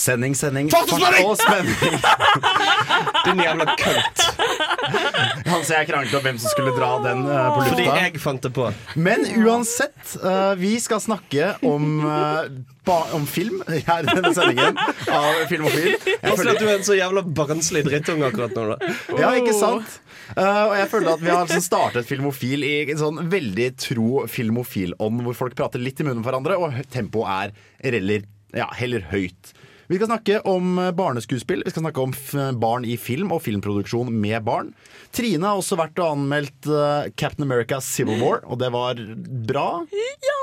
Sending, sending. Fart og spenning! og spenning. Din jævla kønt. Hans og jeg kranglet om hvem som skulle dra den uh, på Fordi jeg fant det på. Men uansett, uh, vi skal snakke om, uh, om film her i denne sendingen av Filmofil. film. Jeg føler, at du er en så jævla barnslig drittunge akkurat nå. da ja, ikke sant? Uh, og jeg føler at vi har liksom startet Filmofil i en sånn veldig tro filmofil-ånd, hvor folk prater litt i munnen på hverandre, og tempoet er reller, ja, heller høyt. Vi skal snakke om eh, barneskuespill, vi skal snakke om barn i film og filmproduksjon med barn. Trine har også vært og anmeldt eh, Captain America Civil War, og det var bra. Ja.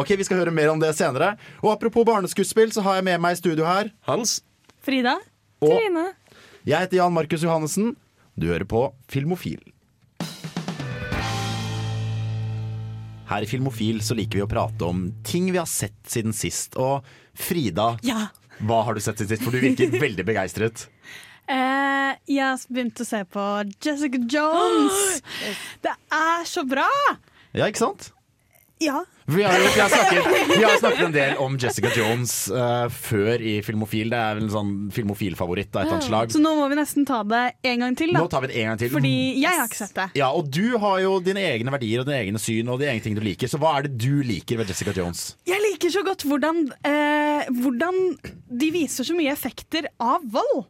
Ok, Vi skal høre mer om det senere. Og Apropos barneskuespill, så har jeg med meg i studio her Hans? Frida? Og Trine? jeg heter Jan Markus Johannessen. Du hører på Filmofil. Her i Filmofil så liker vi å prate om ting vi har sett siden sist. Og Frida, Ja. Hva har du sett siden sist? For du virker veldig begeistret. Eh, jeg har begynt å se på Jessica Jones. Det er så bra! Ja, ikke sant? Ja. Vi har, vi har, snakket, vi har snakket en del om Jessica Jones uh, før i Filmofil. Det er vel en sånn filmofil-favoritt av et eller annet slag. Så nå må vi nesten ta det en gang til, da. Nå tar vi det en gang til. Fordi jeg har ikke sett det. Ja, Og du har jo dine egne verdier og dine egne syn og de egne ting du liker. Så hva er det du liker ved Jessica Jones? Jeg liker så godt hvordan, eh, hvordan de viser så mye effekter av vold.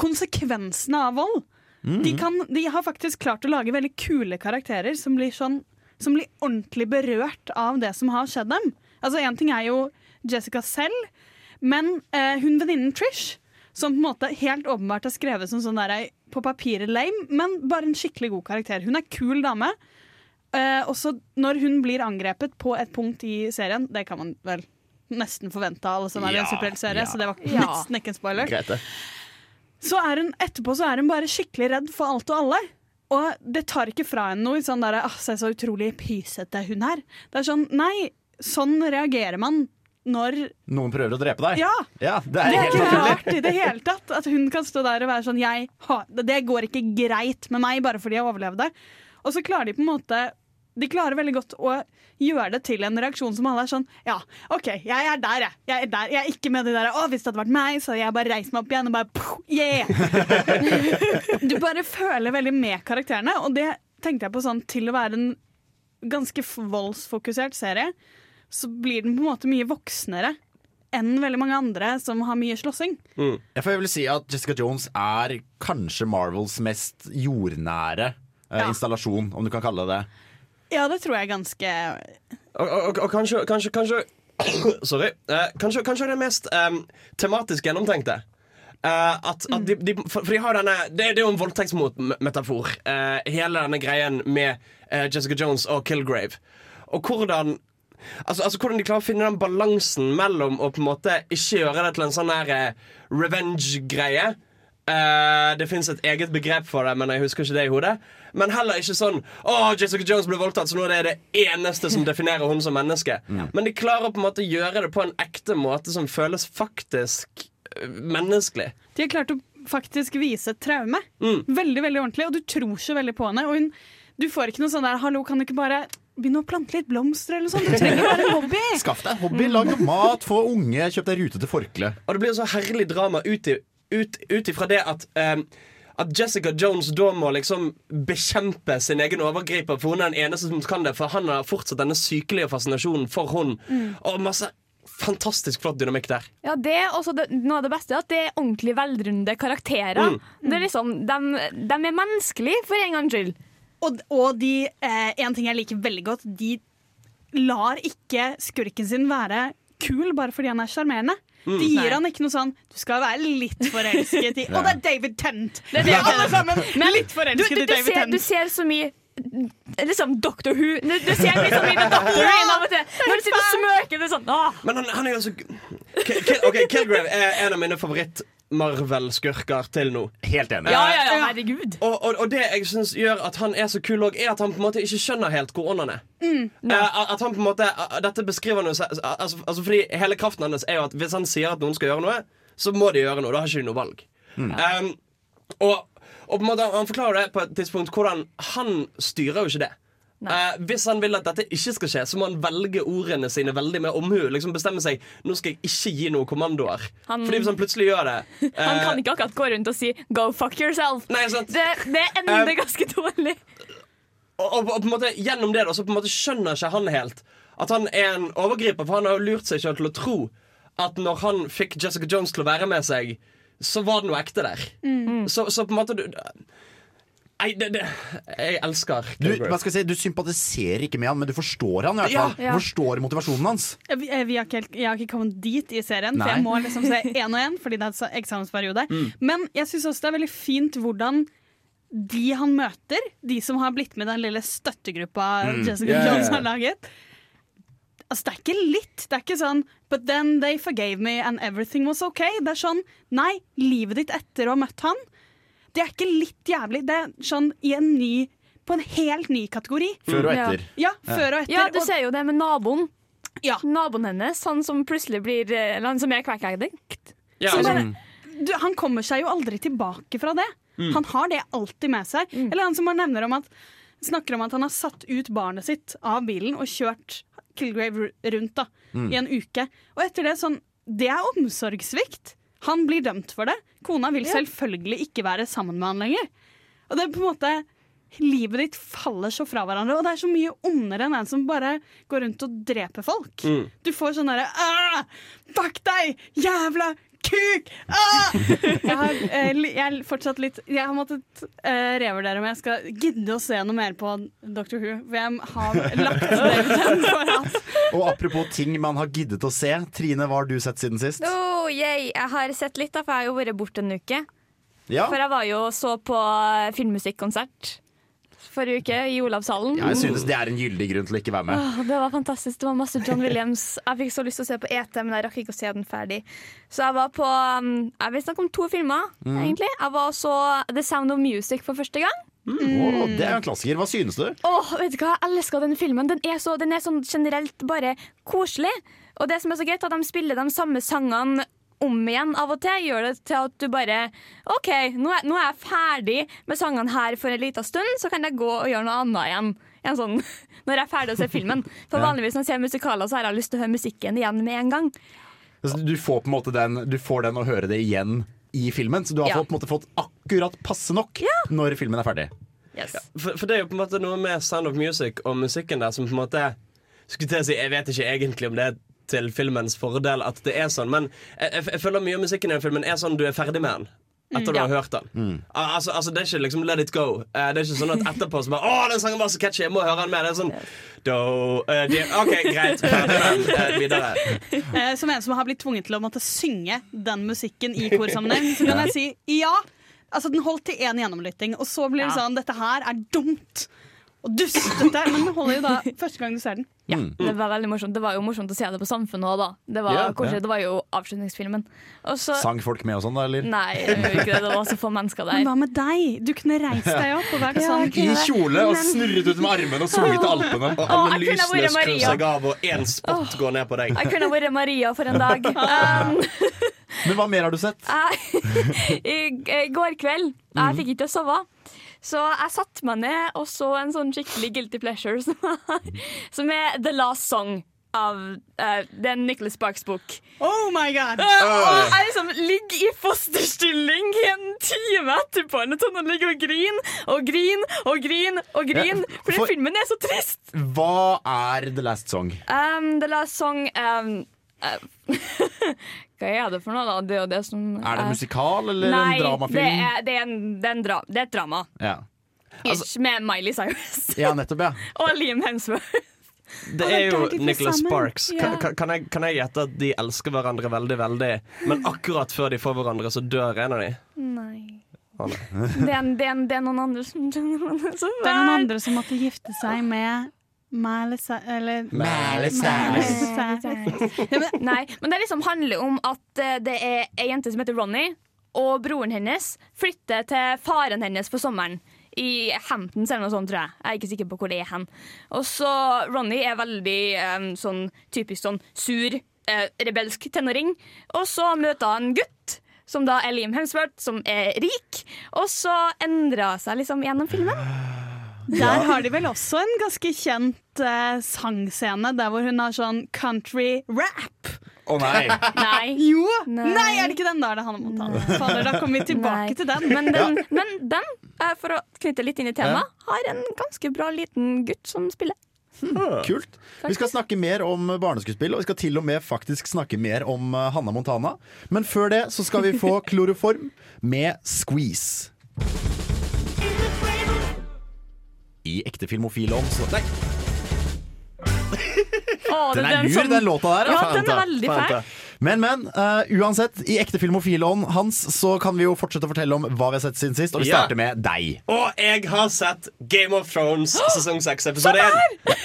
Konsekvensene av vold. De, kan, de har faktisk klart å lage veldig kule karakterer som blir, sånn, som blir ordentlig berørt av det som har skjedd dem. Altså Én ting er jo Jessica selv, men eh, hun venninnen Trish, som på en måte helt åpenbart er skrevet som sånn der, på papiret lame, men bare en skikkelig god karakter. Hun er kul dame. Eh, også når hun blir angrepet på et punkt i serien, det kan man vel nesten forvente av alle som er i en superheltserie, ja. så det var Ja. nesten ikke en spoiler. Så er hun etterpå så er hun bare skikkelig redd for alt og alle. Og det tar ikke fra henne noe sånn der, ah, Se så utrolig pysete hun er. Det er sånn, nei, sånn reagerer man når Noen prøver å drepe deg? Ja! Ja, det Det er er helt ikke naturlig. rart i det hele tatt at hun kan stå der og være sånn jeg, Det går ikke greit med meg bare fordi jeg overlevde. Og så klarer de på en måte De klarer veldig godt å gjøre det til en reaksjon som alle er sånn Ja, OK, jeg er der, jeg. Jeg er, der. Jeg er ikke med de der Å, hvis det hadde vært meg, så hadde jeg bare reist meg opp igjen og bare pow, Yeah! du bare føler veldig med karakterene, og det tenkte jeg på sånn til å være en ganske voldsfokusert serie, så blir den på en måte mye voksnere enn veldig mange andre som har mye slåssing. Jeg får vel si at Jessica Jones er kanskje Marvels mest jordnære eh, Ja. installasjon, om du kan kalle det det. Ja, det tror jeg ganske Og, og, og, kanskje, kanskje, kanskje Sorry. Eh, kanskje, kanskje det mest em, tematisk gjennomtenkte. Eh, at, at de, de, for, for de har denne Det, det er jo en voldtektsmetafor, uh, hele denne greien med eh, Jessica Jones og Kilgrave. Og hvordan Altså, altså Hvordan de klarer å finne den balansen mellom å på en måte ikke gjøre det til en sånn eh, revenge-greie. Eh, det fins et eget begrep for det, men jeg husker ikke det i hodet. Men heller ikke sånn Å, Jessica Jones ble voldtatt, så nå er det det eneste som definerer hun som menneske. Men de klarer på en måte å gjøre det på en ekte måte som føles faktisk eh, menneskelig. De har klart å faktisk vise et traume. Veldig, veldig ordentlig, og du tror så veldig på henne. Og hun, du får ikke noe sånn der 'hallo, kan du ikke bare begynne å plante litt blomster', eller sånn. Du trenger bare en hobby. Skaff deg en hobby, lag mat, få unge, kjøp deg rute til forkle. Og det blir så herlig drama ut, i, ut, ut ifra det at um, at Jessica Jones da må liksom bekjempe sin egen overgriper, for hun er den eneste som kan det. For han har fortsatt denne sykelige fascinasjonen for hun Og masse fantastisk flott dynamikk der. Ja, det er også det, Noe av det beste er at det er ordentlig velrunde karakterer. Det er liksom, de, de er menneskelige, for en gangs skyld. Og, og de, eh, en ting jeg liker veldig godt, de lar ikke skurken sin være kul bare fordi han er sjarmerende. De gir han ikke noe sånn Du skal være litt forelsket i Og det er David Tent! Det er det alle sammen. litt Du, forelsket du, i David ser, du ser så mye Liksom Doctor Who. Du, du ser liksom mye Doctor Who av og til. Når du sitter og smøker, det er sånn. Men han, han er jo så Kilgrave er en av mine favoritt-Marvel-skurker til nå. Helt enig. Ja, ja, ja, herregud. Og, og, og det jeg synes gjør at han er så kul òg, er at han på en måte ikke skjønner helt hvor ond han er. uh, at han på en måte uh, Dette beskriver han jo altså, altså fordi hele kraften hans er jo at hvis han sier at noen skal gjøre noe, så må de gjøre noe. Da har ikke de noe valg. Um, og, og på en måte Han forklarer det på et tidspunkt hvordan han styrer jo ikke det. Eh, hvis han vil at dette ikke skal skje, så må han velge ordene sine veldig med omhu. Liksom bestemme seg Nå skal jeg ikke gi noen kommandoer. Han- Fordi hvis han plutselig gjør det Han eh, kan ikke akkurat gå rundt og si 'go fuck yourself'. Nei. Det, det ender Um, ganske dårlig. og, og, og på en måte gjennom det da, så på en måte skjønner ikke han helt at han er en overgriper, for han har jo lurt seg selv til å tro at når han fikk Jessica Jones til å være med seg, så var det noe ekte der. Så, så på en måte du, Nei, det, det Jeg elsker Du, hva skal jeg si, du sympatiserer ikke med han, men du forstår han i hvert fall. Ja. Du forstår motivasjonen hans. Vi, eh, vi har ikke, helt- jeg har ikke kommet dit i serien, Nei. for jeg må liksom se én og én fordi det er så eksamensperiode. Men jeg syns også det er veldig fint hvordan de han møter, de som har blitt med i den lille støttegruppa Jessica Ja, ja, ja. Jones har laget Altså, det er ikke litt. Det er ikke sånn But then they forgave me and everything was okay. Det er sånn Nei, livet ditt etter å ha møtt han, det er ikke litt jævlig. Det er sånn i en ny På en helt ny kategori. Før og etter. Ja, før og etter. Ja, du ser jo det med naboen. ja. Naboen hennes, han som plutselig blir eh, Han som er crack ja, Så altså, han kommer seg jo aldri tilbake fra det. Mm. Han har det alltid med seg. Eller han som bare nevner om at snakker om at han har satt ut barnet sitt av bilen og kjørt Kilgrave rundt da, Mm. i en uke. Og etter det sånn Det er omsorgssvikt. Han blir dømt for det. Kona vil selvfølgelig ikke være sammen med han lenger. Og det er på en måte Livet ditt faller så fra hverandre, og det er så mye ondere enn en som bare går rundt og dreper folk. Du får sånn derre «Ah, Fuck deg, jævla kuk! Ah! Jeg, har, eh, jeg er fortsatt litt Jeg har måttet eh, revurdere om jeg skal gidde å se noe mer på Dr. Who. For jeg har lagt det ut for at Og apropos ting man har giddet å se. Trine, hva har du sett siden sist? Oh, yay. Jeg har sett litt, da, for jeg har jo vært borte en uke. Ja, For jeg var jo så på eh, filmmusikkonsert forrige uke i Olavshallen. jeg synes det er en gyldig grunn til å ikke være med. Åh, det var fantastisk. Det var masse John Williams. Jeg fikk så lyst til å se på ET, men jeg rakk ikke å se den ferdig. Så jeg var på um, Jeg vil snakke om to filmer, egentlig. Jeg var så The Sound of Music for første gang. Å, det er en klassiker. Hva synes du? Åh, vet du hva? Jeg elsker den filmen. Den er, så, den er sånn generelt bare koselig. Og det som er så greit, er at de spiller de samme sangene om igjen av og til. Gjør det til at du bare OK, nå er, nå er jeg ferdig med sangene her for en liten stund, så kan jeg gå og gjøre noe annet igjen. En sånn, når jeg er ferdig å se filmen. For vanligvis når jeg ser musikaler, så har jeg lyst til å høre musikken igjen med en gang. Altså, Du får på en måte den Du får den å høre det igjen i filmen, så du har Ja. fått, på en måte fått akkurat passe nok når filmen er ferdig. Yes. for, for det er jo på en måte noe med Sound of Music og musikken der som på en måte Skulle til å si, Jeg vet ikke egentlig om det er til filmens fordel at det er sånn, men jeg, jeg, jeg føler mye av musikken i den filmen er sånn du er ferdig med den. Etter du ja. har hørt den. Al- Altså, altså Det er ikke liksom let it go. Eh, det er ikke sånn at etterpå så bare Å, den sangen var så catchy, jeg må høre den med. Det er sånn Do, uh, de, OK, greit. Den. Eh, videre. eh, Som en som har blitt tvunget til å måtte synge den musikken i korsammenheng, så kan jeg si ja. Altså Den holdt til én gjennomlytting, og så blir det Ja. sånn Dette her er dumt og dustete, men det holder jo da første gang du ser den. Ja, det var veldig morsomt. Det var jo morsomt å se det på Samfunnet òg, da. Det var, Ja, koselig. det var jo avslutningsfilmen. Og så Sang folk med og sånn, da, eller? Nei, det var ikke det. Det var så få mennesker Men der. hva med deg? Du kunne reist deg opp og vært Ja, sånn. I kjole og snurret ut med armene og sunget til Alpene. Og alle jeg kunne lysene vært skrur Maria. seg av, og én spot går ned på deg. Jeg kunne vært Maria for en dag. Um, Men hva mer har du sett? jeg, i, I går kveld Jeg fikk ikke sove. Så jeg satte meg ned og så en sånn skikkelig guilty pleasure som, er- som er The Last Song av uh, den Nicholas Sparks bok. Oh my god! Og jeg liksom ligger i fosterstilling i en time etterpå sånn, og ligger og griner og griner og griner og griner. Ja, Fordi filmen er så trist. Hva er The Last Song? Um, the Last Song um, uh, Hva er det for noe, da? Det er det som Er det en musikal eller Nei, en dramafilm? Er, det, er det, er dra, det er et drama. Ja. Ish, med Miley Cyrus ja, nettopp, ja. og Liam Hemsworth. Det er jo Nicholas. Sparks. Kan, kan, kan, jeg, kan jeg gjette at de elsker hverandre veldig, veldig, men akkurat før de får hverandre, så dør en av de? Nei. Nei. Det er, det, er, det er noen andre som som Det er noen andre som måtte gifte seg med Eller Nei, men det liksom handler om at eh, det er ei jente som heter Ronny, og broren hennes flytter til faren hennes for sommeren. I Hamptons eller noe sånt, tror jeg. Jeg er ikke sikker på hvor det er hen. Og så Ronny er veldig um, sånn typisk sånn sur uh, rebelsk tenåring. Og så møter han en gutt, som da er Liam Hemsworth, som er rik. Og så endrer seg liksom gjennom filmen. Der har de vel også en ganske kjent uh, sangscene der hvor hun har sånn country rap. Å nei. Nei. Jo! Nei. Nei. er det ikke den? Da er det Hannah Montana. Fader, da kommer vi tilbake Nei. til den. Men den, men den eh, for å knytte litt inn i temaet, har en ganske bra liten gutt som spiller. Kult. Vi skal snakke mer om barneskuespill, og vi skal til og med faktisk snakke mer om uh, Hanna Montana. Men før det så skal vi få kloroform med Squeeze. I ekte filmofilånd så Nei, Å, den det er lur, som... den låta der. Ja, den er veldig fæl. Men, men. uh, uansett, i ekte filmofilånd hans så kan vi jo fortsette å fortelle om hva vi har sett siden sist, og vi Ja. starter med deg. Og jeg har sett Game of Thrones sesong 6 episode 1. Ja!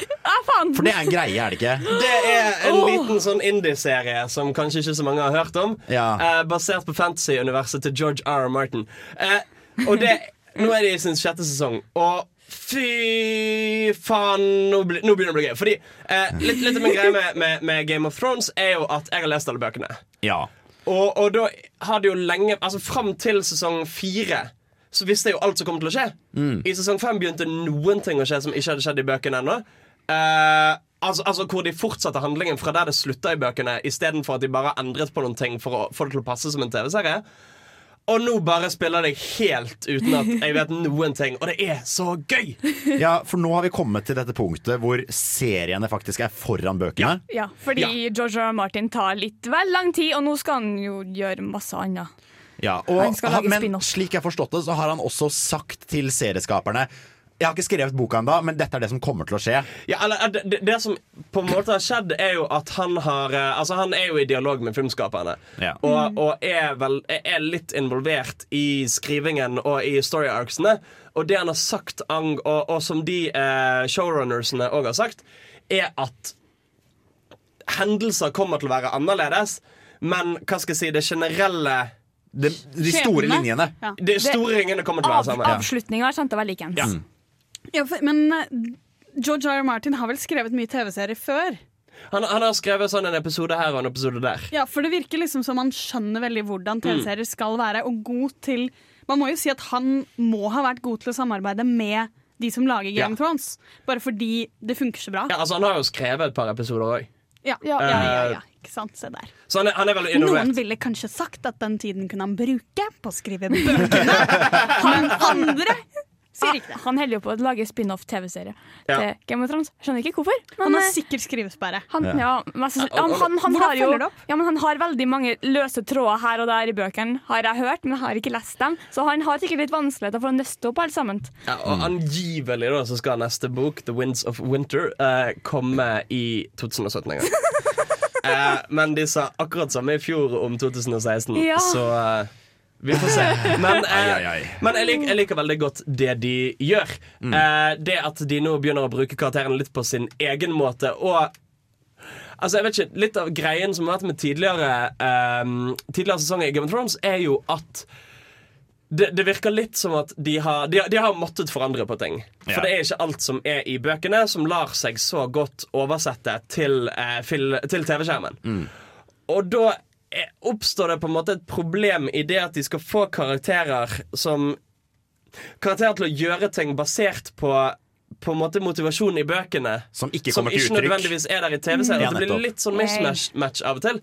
For det er en greie, er det ikke? Det er en liten sånn indie-serie som kanskje ikke så mange har hørt om. Ja. Uh, basert på fantasy-universet til George R. R. Martin. Uh, og det, nå er de i sin sjette sesong, og fy faen, nå, bli, nå begynner det å bli gøy. Fordi eh, litt, litt av min greie med, med, med Game of Thrones er jo at jeg har lest alle bøkene. Ja. Og, og da har det jo lenge Altså Fram til sesong fire Så visste jeg jo alt som kom til å skje. I sesong fem begynte noen ting å skje som ikke hadde skjedd i bøkene ennå. Eh, altså, altså Hvor de fortsatte handlingen fra der det slutta i bøkene, istedenfor at de bare endret på noen ting for å få det til å passe som en TV-serie. Og nå bare spiller jeg helt uten at jeg vet noen ting. Og det er så gøy! ja, for nå har vi kommet til dette punktet hvor seriene faktisk er foran bøkene. Ja, fordi George R. Martin tar litt vel lang tid, og nå skal han jo gjøre masse annet. Ja, og, Han skal lage han- men slik jeg har forstått det, så har han også sagt til serieskaperne Jeg har ikke skrevet boka ennå, men dette er det som kommer til å skje. Ja, eller, det, det, det som på en måte har skjedd, er jo at han har eh, Altså Han er jo i dialog med filmskaperne. Ja. Og, og er, vel, er litt involvert i skrivingen og i story arcsene. Og det han har sagt, ang, og, og som de eh, showrunnersene òg har sagt, er at hendelser kommer til å være annerledes, men hva skal jeg si, det generelle Det, de store linjene. Ja. De store ringene kommer til å være samme. avslutninga kjente jeg var likens. Ja. Ja, for, men eh, George R. R. Martin har vel skrevet mye TV-serier før? Han, han har skrevet sånn en episode her og en episode der. Ja, for det virker liksom som han skjønner veldig hvordan TV-serier skal være, og god til Man må jo si at han må ha vært god til å samarbeide med de som lager Game Ja. of Thrones, bare fordi det funker så bra. Ja, altså Han har jo skrevet et par episoder òg. Ja, Ja. ja, ja, ja, ikke sant, se der. Så han er, han er veldig Noen ville kanskje sagt at den tiden kunne han bruke på å skrive bøkene, men andre sier ikke det. Han holder jo på å lage spin-off-TV-serie Ja. til Game of Thrones. Skjønner ikke hvorfor. Han Men, har eh, sikkert skrivesperre. han, ja, Ja, han, han, han, har jo, følger det opp? ja, men han har veldig mange løse tråder her og der i bøkene, har jeg hørt, men jeg har ikke lest dem. Så han har sikkert litt vanskeligheter for å nøste opp alt sammen. Ja, og angivelig da så skal neste bok, The Winds of Winter, eh, komme i 2017 en gang. eh, men de sa akkurat samme i fjor om 2016, Ja. så eh, vi får se. Men, eh, men jeg, liker, jeg liker veldig godt det de gjør. Eh, det at de nå begynner å bruke karakterene litt på sin egen måte. Og Altså, jeg vet ikke, Litt av greien som har vært med tidligere eh, Tidligere sesonger i Game of Thrones, er jo at det, det virker litt som at de har, de, de har måttet forandre på ting. For Ja. det er ikke alt som er i bøkene, som lar seg så godt oversette til, eh, til TV-skjermen. Og da oppstår det på en måte et problem i det at de skal få karakterer som Karakterer til å gjøre ting basert på på en måte motivasjonen i bøkene Som ikke som kommer til ikke nødvendigvis er der i TV-serien. Ja, det blir litt sånn mismatch av og til.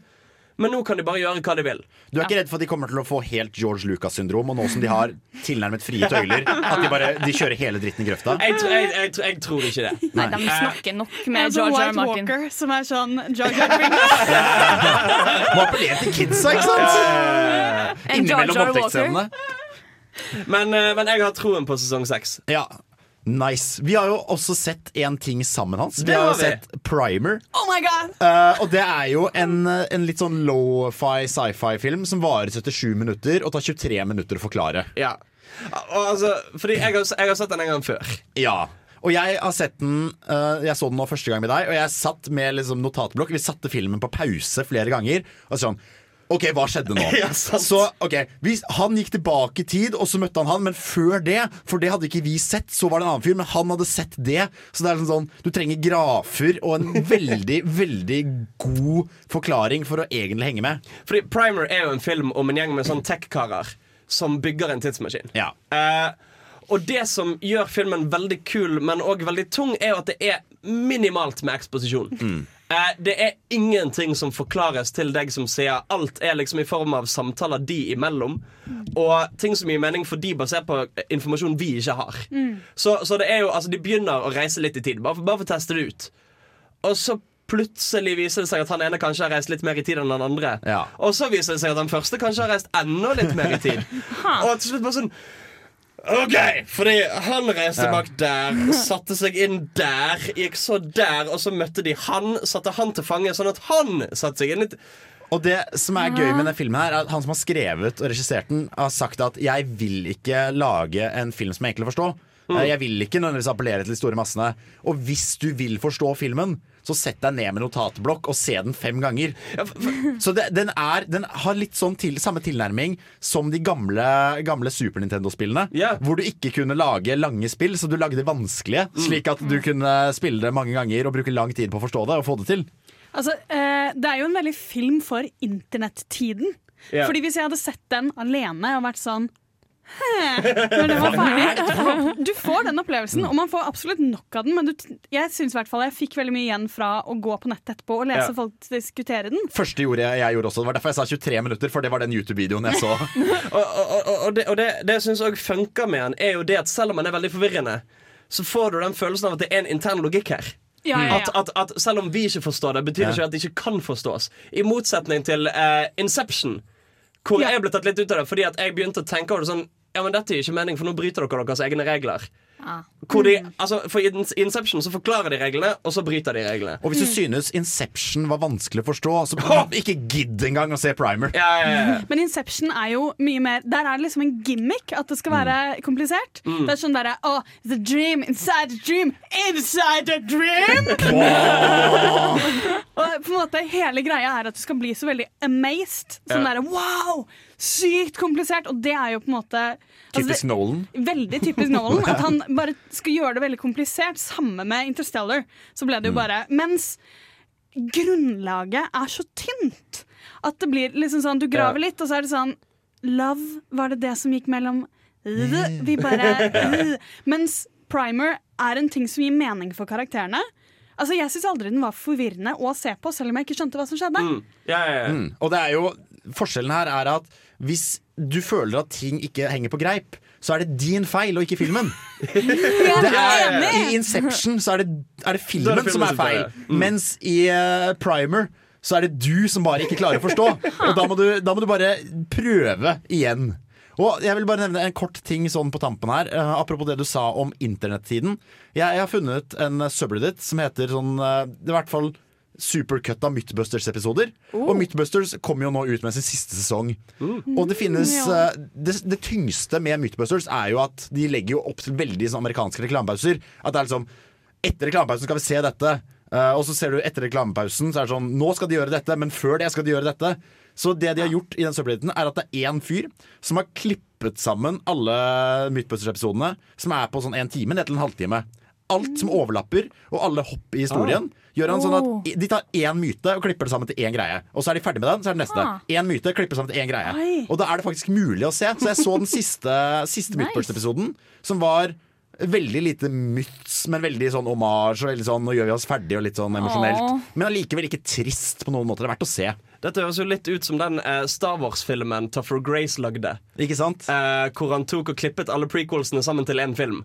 Men nå kan de bare gjøre hva de vil. Du er ikke redd for at de kommer til å få helt George Lucas-syndrom, og nå som de har tilnærmet frie tøyler, at de bare de kjører hele dritten i grøfta? Jeg, jeg, jeg, jeg tror ikke det. Nei, de snakker nok med Martin George er sånn White Martin. Walker, som er sånn George Jar Må appellere til kidsa, ikke sant? Innimellom voldtektsscenene. Men, eh, men jeg har troen på sesong seks. Ja. Nice. Vi har jo også sett en ting sammen, Hans. Vi har jo sett Primer. Oh my god! uh, og det er jo en, eh, en litt sånn low-fi sci-fi-film som varer 77 minutter og tar 23 minutter å forklare. Ja. Altså, fordi jeg har, jeg har sett den en gang før. Ja og jeg har sett den uh, Jeg så den nå første gang med deg, og jeg satt med liksom notatblokk. Vi satte filmen på pause flere ganger. Og sånn OK, hva skjedde nå? Ja, så ok, hvis Han gikk tilbake i tid, og så møtte han han, men før det, for det hadde ikke vi sett, så var det en annen fyr, men han hadde sett det. Så det er sånn, sånn du trenger grafer og en veldig, veldig god forklaring for å egentlig henge med. Fordi Primer er jo en film om en gjeng med sånn tech-karer som bygger en tidsmaskin. Ja. Uh, og det som gjør filmen veldig kul, men òg veldig tung, er jo at det er minimalt med eksposisjon. Eh, det er ingenting som forklares til deg som sier Alt er liksom i form av samtaler de imellom. Og ting som gir mening for de basert på informasjon vi ikke har. Så, så det er jo, altså de begynner å reise litt i tid, bare for, bare for å teste det ut. Og så plutselig viser det seg at han ene kanskje har reist litt mer i tid enn den andre. Ja. Og så viser det seg at den første kanskje har reist enda litt mer i tid. Og til slutt bare sånn OK! Fordi han reiste bak der, satte seg inn der, gikk så der, og så møtte de han, satte han til fange, sånn at han satte seg inn litt Og det som er gøy med denne filmen her er at Han som har skrevet og regissert den, har sagt at 'jeg vil ikke lage en film som er enkel å forstå'. Eh, Jeg vil ikke nødvendigvis appellere til de store massene. Og hvis du vil forstå filmen, så sett deg ned med notatblokk og se den fem ganger. Så det, den, er, den har litt sånn til, samme tilnærming som de gamle, gamle Super Nintendo-spillene. Yeah. Hvor du ikke kunne lage lange spill, så du lagde det vanskelige. Slik at du kunne spille det mange ganger og bruke lang tid på å forstå det og få det til. Altså, eh, det er jo en veldig film for internettiden. Yeah. Fordi hvis jeg hadde sett den alene og vært sånn når det var ferdig Du får den opplevelsen, og man får absolutt nok av den. Men du, jeg synes i hvert fall jeg fikk veldig mye igjen fra å gå på nettet etterpå og lese Ja. folk diskutere den. Første gjorde jeg, jeg gjorde også. Det var derfor jeg sa 23 minutter, for det var den YouTube-videoen jeg så. Og, og, og, og det, og det, det jeg syns òg funker med den, er jo det at selv om den er veldig forvirrende, så får du den følelsen av at det er en intern logikk her. Ja, ja, At, ja. at, at selv om vi ikke forstår det, betyr det ikke at det ikke kan forstås. I motsetning til uh, Inception, hvor Ja. jeg ble tatt litt ut av det fordi at jeg begynte å tenke over det sånn Ja, men dette gir ikke mening, for nå bryter dere deres egne regler. Hvor de, altså, for I Inception så forklarer de reglene, og så bryter de reglene. Og hvis du synes Inception var vanskelig å forstå, så ikke gidd engang å se Primer. Ja, ja, ja. Men Inception er jo mye mer Der er det liksom en gimmick at det skal være komplisert. Det er sånn derre oh, The dream inside a dream inside a dream! og på en måte hele greia er at du skal bli så veldig amazed. Sånn Ja. derre wow! Sykt komplisert! Og det er jo på en måte altså, Typisk Nolan. Veldig typisk Nolan. At han bare skal gjøre det veldig komplisert. Samme med Interstellar. Så ble det jo bare Mens grunnlaget er så tynt at det blir liksom sånn Du graver litt, og så er det sånn Love, var det det som gikk mellom Vi bare. Mens Primer er en ting som gir mening for karakterene. Altså, Jeg syns aldri den var forvirrende å se på, selv om jeg ikke skjønte hva som skjedde. ja, ja, ja. Mm. Og det er jo Forskjellen her er at hvis du føler at ting ikke henger på greip, så er det din feil og ikke filmen. Det er, I Inception så er det, er det filmen, er det filmen som er feil. Mm. mens i uh, Primer så er det du som bare ikke klarer å forstå. Og da må du, da må du bare prøve igjen. Og jeg vil bare nevne en kort ting sånn på tampen her. Uh, apropos det du sa om internettiden. Jeg, jeg har funnet en subreddit som heter sånn uh, Det i hvert fall supercut av Mythbusters-episoder. Og Mythbusters kommer jo nå ut med sin siste sesong. Og det finnes eh, det, det tyngste med Mythbusters er jo at de legger jo opp til veldig sånn amerikanske reklamepauser. At det er liksom Etter reklamepausen skal vi se dette. Uh, og så ser du etter reklamepausen Så er det sånn Nå skal de gjøre dette, men før det skal de gjøre dette. Så det de har gjort i den søppelheten, er at det er én fyr som har klippet sammen alle Mythbusters-episodene, som er på sånn en time ned til en halvtime. Alt som overlapper, og alle hopp i historien, gjør han sånn at de tar én myte og klipper det sammen til én greie. Og så er de ferdig med den, så er det neste. Ah. Myte klipper sammen til én greie. Oi. Og da er det faktisk mulig å se. Så jeg så den siste, siste Nice. Mythbusters-episoden, som var veldig lite myts, men veldig sånn omasj og veldig sånn nå gjør vi oss ferdig og litt sånn emosjonelt. Åh. Men allikevel ikke trist på noen måte. Det er verdt å se. Dette høres jo litt ut som den eh, Star Wars-filmen Tougher Grace lagde. Ikke sant? eh, hvor han tok og klippet alle prequelsene sammen til én film.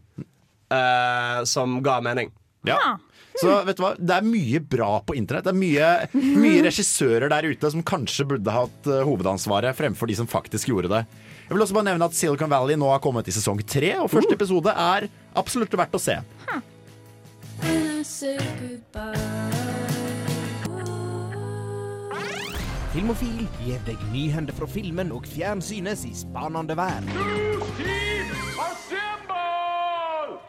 Eh, som ga mening. Ja. Så vet du hva, det er mye bra på internett. Det er mye, mye regissører der ute som kanskje burde hatt eh, hovedansvaret fremfor de som faktisk gjorde det. Jeg vil også bare nevne at Silicon Valley nå har kommet i sesong tre, og første episode er absolutt verdt å se. Filmofil gir deg nyhender fra filmen og fjernsynets i spanende vær.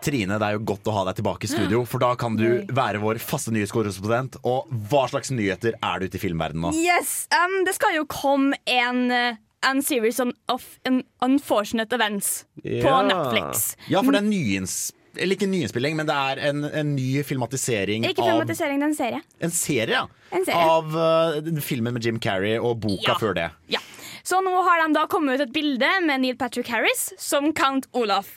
Trine, det er jo godt å ha deg tilbake i studio, for da kan du være vår faste nyhetskorrespondent. Og hva slags nyheter er det ute i filmverdenen nå? Yes, um, Det skal jo komme en, uh, series of unfortunate events på Netflix. Ja, for det er nyinns... Eller ikke nyinnspilling, men det er en, en ny filmatisering Ikke av filmatisering, det er en serie. En serie, ja. En serie. Av uh, filmen med Jim Carrey og boka Ja. før det. Ja. Så nå har de da kommet ut et bilde med Neil Patrick Harris som Count Olaf.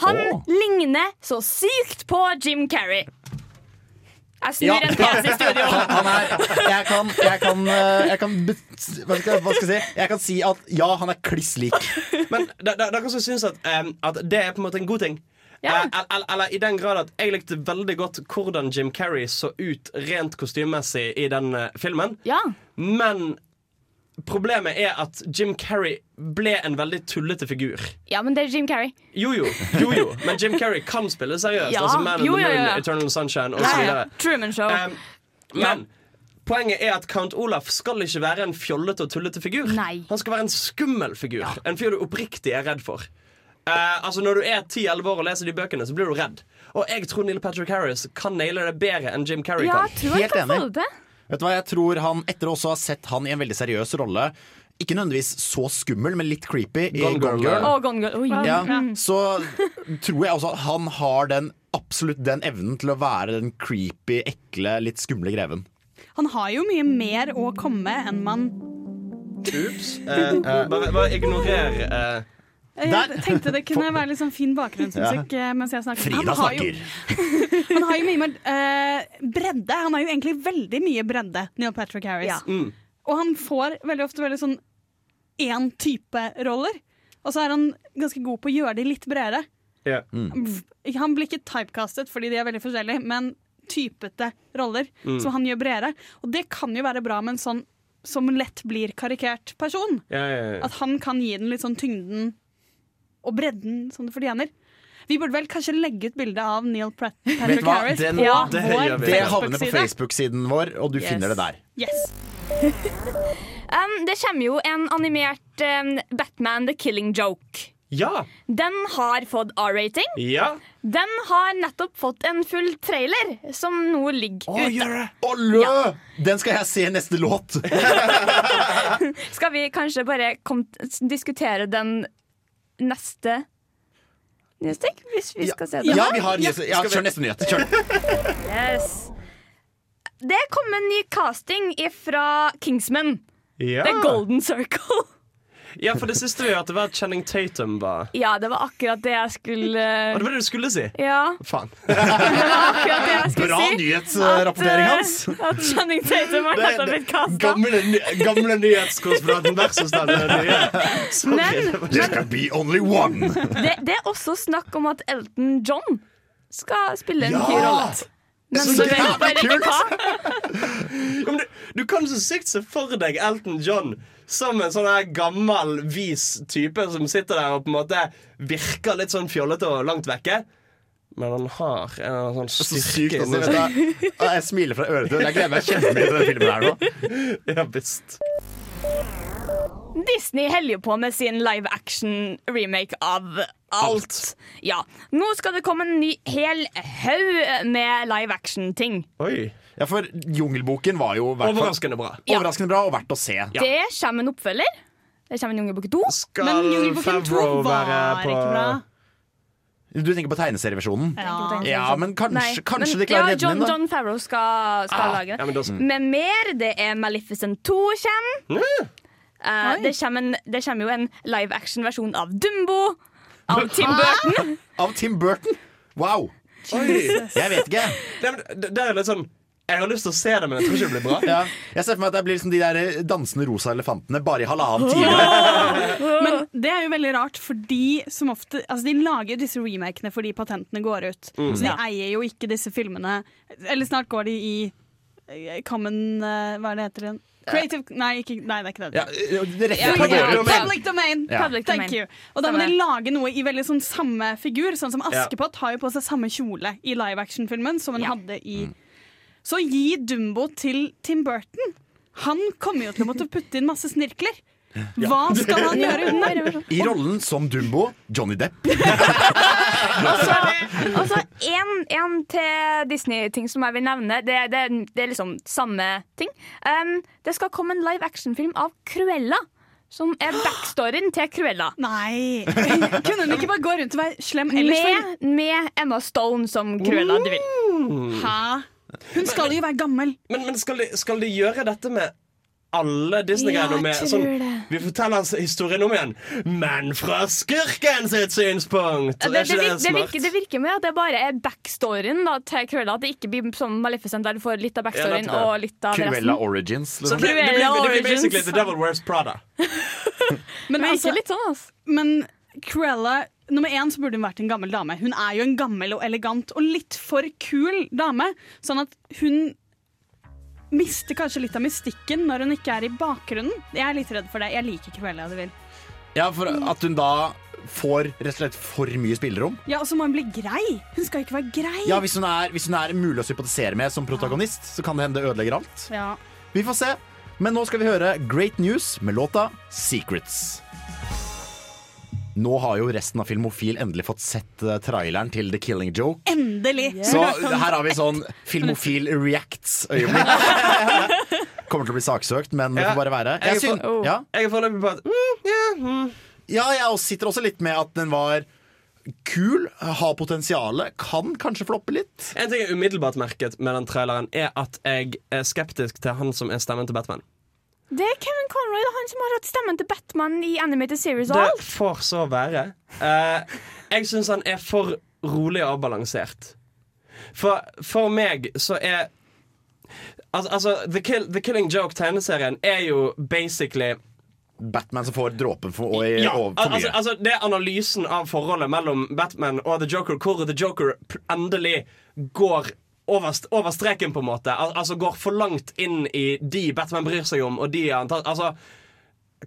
Han oh. ligner så sykt på Jim Carrey. Jeg snur Ja. en PC i studio. Han er Jeg kan, jeg kan, uh, jeg kan hva, skal, hva skal jeg si? Jeg kan si at ja, han er kliss lik. Men dere som syns at, um, at det er på en måte en god ting. Ja. Eh, el- el- eller i den grad at jeg likte veldig godt hvordan Jim Carrey så ut rent kostymemessig i den eh, filmen. Ja. Men problemet er at Jim Carrey ble en veldig tullete figur. ja, men det er Jim Carrey. Jo jo, jo jo, men Jim Carrey kan spille seriøst. Ja. Altså Man Jo, the Moon, ja. Eternal Sunshine Ja, osv. ja. Truman Show. Um, men poenget er at Count Olaf skal ikke være en fjollete og tullete figur. Nei. Han skal være en skummel figur. En fyr du oppriktig er redd for. Uh, altså Når du er 10-11 år og leser de bøkene, så blir du redd. Og jeg tror Neil Patrick Harris kan naile det bedre enn Jim Carrey ja, kan. jeg tror jeg Helt kan enig. få det. Vet du hva, jeg tror han, Etter også å ha sett han i en veldig seriøs rolle, ikke nødvendigvis så skummel, men litt creepy, i Gone Girl. Girl, Å, Gone Girl. Oi. ja, så tror jeg også at han har den absolutt den evnen til å være den creepy, ekle, litt skumle greven. Han har jo mye mer å komme enn man Ups. Eh, bare, bare ignorer eh, Jeg tenkte det kunne være litt sånn fin bakgrunnsmusikk ja. mens jeg snakker. Frida Han jo- snakker. Han har jo mye mer uh, bredde. Han har jo egentlig veldig mye bredde, Neil Patrick Harris. Ja. mm. Og han får veldig ofte veldig sånn én type roller. Og så er han ganske god på å gjøre de litt bredere. ja. Han blir ikke typecastet fordi de er veldig forskjellige, men typete roller som han gjør bredere. Og det kan jo være bra med en sånn som lett blir karikert person. Ja, ja, ja. At han kan gi den litt sånn tyngden og bredden som det fortjener. Vi burde vel kanskje legge ut bilde av Neil Pratt Patrick? Harris Den- Ja, det. Det havner på Facebook-side. Facebook-siden vår, og du Yes. finner det der. Yes. Um, det kommer jo en animert um, Batman The Killing Joke. ja. Den har fått R-rating. ja. Den har nettopp fått en full trailer, som nå ligger ute. Olle! Ja. Den skal jeg se neste låt. Skal vi kanskje bare kom, diskutere den neste nyhetstikk? Hvis vi skal se det. Ja, vi har nyhet. Ja, kjør neste nyhet. Kjør. Yes. Det kom en ny casting fra Kingsman. ja. The Golden Circle. Ja, for det siste vi hørte, var at Channing Tatum var Ja, det var akkurat det jeg skulle Og det var det du skulle si? Ja, Faen. det var akkurat det jeg skulle Bra si. nyhetsrapportering hans. eh, At Channing Tatum har nettopp blitt kasta. Gamle, gamle nyhetskonspiraten versus den nye. Men, There can be only one. Det, det er også snakk om at Elton John skal spille en Ja! rolle. Men Så så vet jævlig bare ikke hva. Ja, men du, du kan så sykt se for deg Elton John som en sånn her gammel, vis type som sitter der og på en måte virker litt sånn fjollete og langt vekke. Men han har en eller annen sånn Så styrke vet seg. du. Jeg smiler fra øre til øre. Jeg gleder meg kjempemye til den filmen her nå. Ja, visst. Disney holder jo på med sin live action-remake av alt. Ja. Nå skal det komme en ny hel haug med live action-ting. Oi. Ja, for Jungelboken var jo Overraskende bra. Ja. overraskende bra og verdt å se. Det kommer en oppfølger. Det kommer en Jungelboken 2. Skal Men Jungelboken 2 Favreau var ikke bra. Du tenker på tegneserieversjonen? Ja. Ja, men kanskje, kanskje men, de klarer å ja, redde John, den inn, da. John Favreau skal, skal Ah, lage det. ja, men. Med mer. Det er Maleficent 2 kommer. Eh, det, kommer en, det kommer jo en live action-versjon av Dumbo. Av Tim Burton. Av Tim Burton? Wow! Oi. Jeg vet ikke. Det, det er litt sånn Jeg har lyst til å se det, men jeg tror ikke det blir bra. Ja. Jeg ser for meg at det blir liksom de der dansende rosa elefantene bare i halvannen time. Men det er jo veldig rart, fordi som ofte Altså, de lager disse remakene fordi patentene går ut. Så de eier jo ikke disse filmene. Eller snart går de i eh, Common eh, Hva er det heter igjen? Creative Nei, ikke, nei, det er ikke det. Ja, det Ja. Public domain! Ja. Public Thank domain. you. Og da må de lage noe i veldig sånn samme figur. Sånn som Askepott har jo på seg samme kjole i live action-filmen som hun hadde i Så gi Dumbo til Tim Burton. Han kommer jo til å måtte putte inn masse snirkler. Hva skal han gjøre under? I rollen som Dumbo, Johnny Depp. Og så en, en til Disney-ting som jeg vil nevne. Det, det, det er liksom samme ting. Um, det skal komme en live action-film av Cruella. Som er backstoryen til Cruella. Nei! Kunne hun ikke bare gå rundt og være slem ellers? Med, med Emma Stone som Cruella. Du vil. Hæ? Hun skal jo være gammel. Men, men skal, de, skal de gjøre dette med alle Disney-greiene? Ja, med sånn, vi forteller historien om igjen, men fra skurken sitt synspunkt! Det, Er det, ikke vir- det det, virker, det virker med at det bare er backstoryen da, til Cruella. At det ikke blir sånn Maleficent der du får litt av backstoryen Ja, og litt av Cruella resten. Origins. Så Liksom. det, det, blir, det blir basically The Devil Wears Prada. Men, altså, ikke litt sånn, altså. men Cruella Nummer én så burde hun vært en gammel dame. Hun er jo en gammel og elegant og litt for kul dame. Sånn at hun mister kanskje litt av mystikken når hun ikke er i bakgrunnen. Jeg er litt redd for det. Jeg liker Cruella. Det vil. Ja, for at hun da får rett og slett for mye spillerom. Ja, Og så må hun bli grei. Hun skal ikke være grei. Ja, hvis hun, er, hvis hun er mulig å sympatisere med som protagonist, så kan det hende det ødelegger alt. Ja. Vi får se. Men nå skal vi høre Great News med låta Secrets. Nå har jo resten av Filmofil endelig fått sett eh, traileren til The Killing Joke. Endelig. Så her har vi sånn Filmofil reacts-øyeblikk. Kommer til å bli saksøkt, men det får bare være. Jeg Jeg, syn, for- ja. Jeg er foreløpig på at mm, ja, mm. ja, jeg sitter også litt med at den var kul, har potensial, kan kanskje floppe litt. En ting jeg umiddelbart merket med den traileren, er at jeg er skeptisk til han som er stemmen til Batman. Det er Kevin Conroy, det er han som har hatt stemmen til Batman i Animated Series og Det alt. får så være. Eh, jeg syns han er for rolig og avbalansert. For, for meg så er Altså, altså The, Kill, The Killing Joke-tegneserien er jo basically Batman som får dråpen for, og, ja, og for mye. altså, altså Det er analysen av forholdet mellom Batman og The Joker, hvor The Joker endelig går over, over streken, på en måte. Al altså går for langt inn i de Batman bryr seg om, og de antar, Altså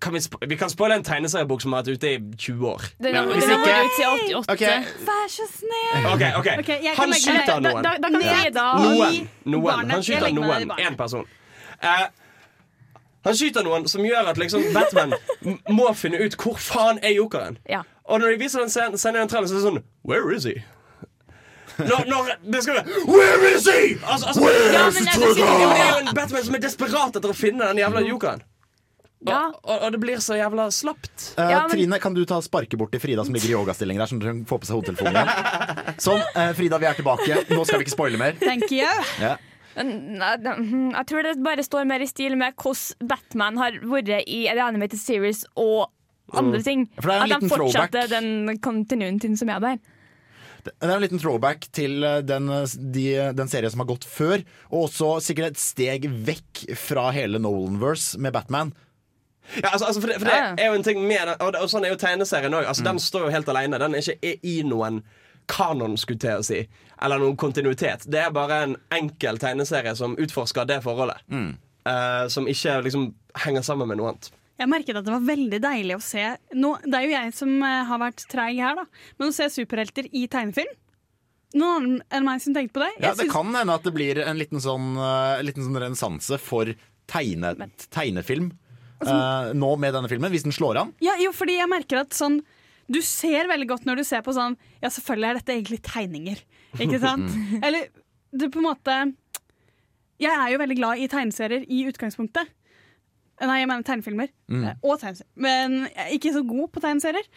kan vi, sp vi kan spoile en tegneseriebok som har vært ute i 20 år. Den Ja, har hvis ikke- vært ute i 88. Ok, Vær så snill. Okay, okay. okay Han skyter noen. da, da kan Ned. Frida Noen. noen. Han skyter noen. Én person. Eh, han skyter noen som gjør at liksom Batman må finne ut hvor faen er jokeren. Ja. Og når de viser den scenen, sender i den traileren, så er det sånn Where is he? Når, når det skal være Where is he? Altså, altså, Ja, the trigger? det er jo en Batman som er desperat etter å finne den jævla jokeren. Ja. Og, og, og det blir så jævla slapt. Eh, Ja, men- Trine, kan du ta sparke bort til Frida som ligger i yogastilling der, at hun får på seg hodetelefonen igjen? Sånn, eh, Frida, vi er tilbake. Nå skal vi ikke spoile mer. Thank you. Det- hm, Jeg tror det bare står mer i stil med hvordan Batman har vært i The Animated Series og andre ting. For det er en At de fortsetter throwback. den continuityen som er der. Det er en liten throwback til eh, den, eh, de, den serien som har gått før, og også sikkert et steg vekk fra hele Nolanverse med Batman. Ja, altså, altså, for det, for det Ja. er jo en ting med den, og, og sånn er jo tegneserien òg. Altså, Den står jo helt alene. Den er ikke i, noen kanon, skulle til å si. Eller noen kontinuitet. Det er bare en enkel tegneserie som utforsker det forholdet. Eh, som ikke liksom henger sammen med noe annet. Jeg merket at det var veldig deilig å se nå, Det er jo jeg som eh, har vært treig her, da. Men å se superhelter i tegnefilm Noen annen enn meg som tenkte på det? Ja, Det kan hende at det blir en liten sånn, eh, liten sånn renessanse for tegne, tegnefilm eh, nå med denne filmen, hvis den slår an. Ja, jo, fordi jeg merker at sånn Du ser veldig godt når du ser på sånn Ja, selvfølgelig er dette egentlig tegninger. Ikke sant? Eller du på en måte Jeg er jo veldig glad i tegneserier i utgangspunktet. Nei, jeg mener tegnefilmer. Mm. Og tegneserier. Men jeg er ikke så god på tegneserier.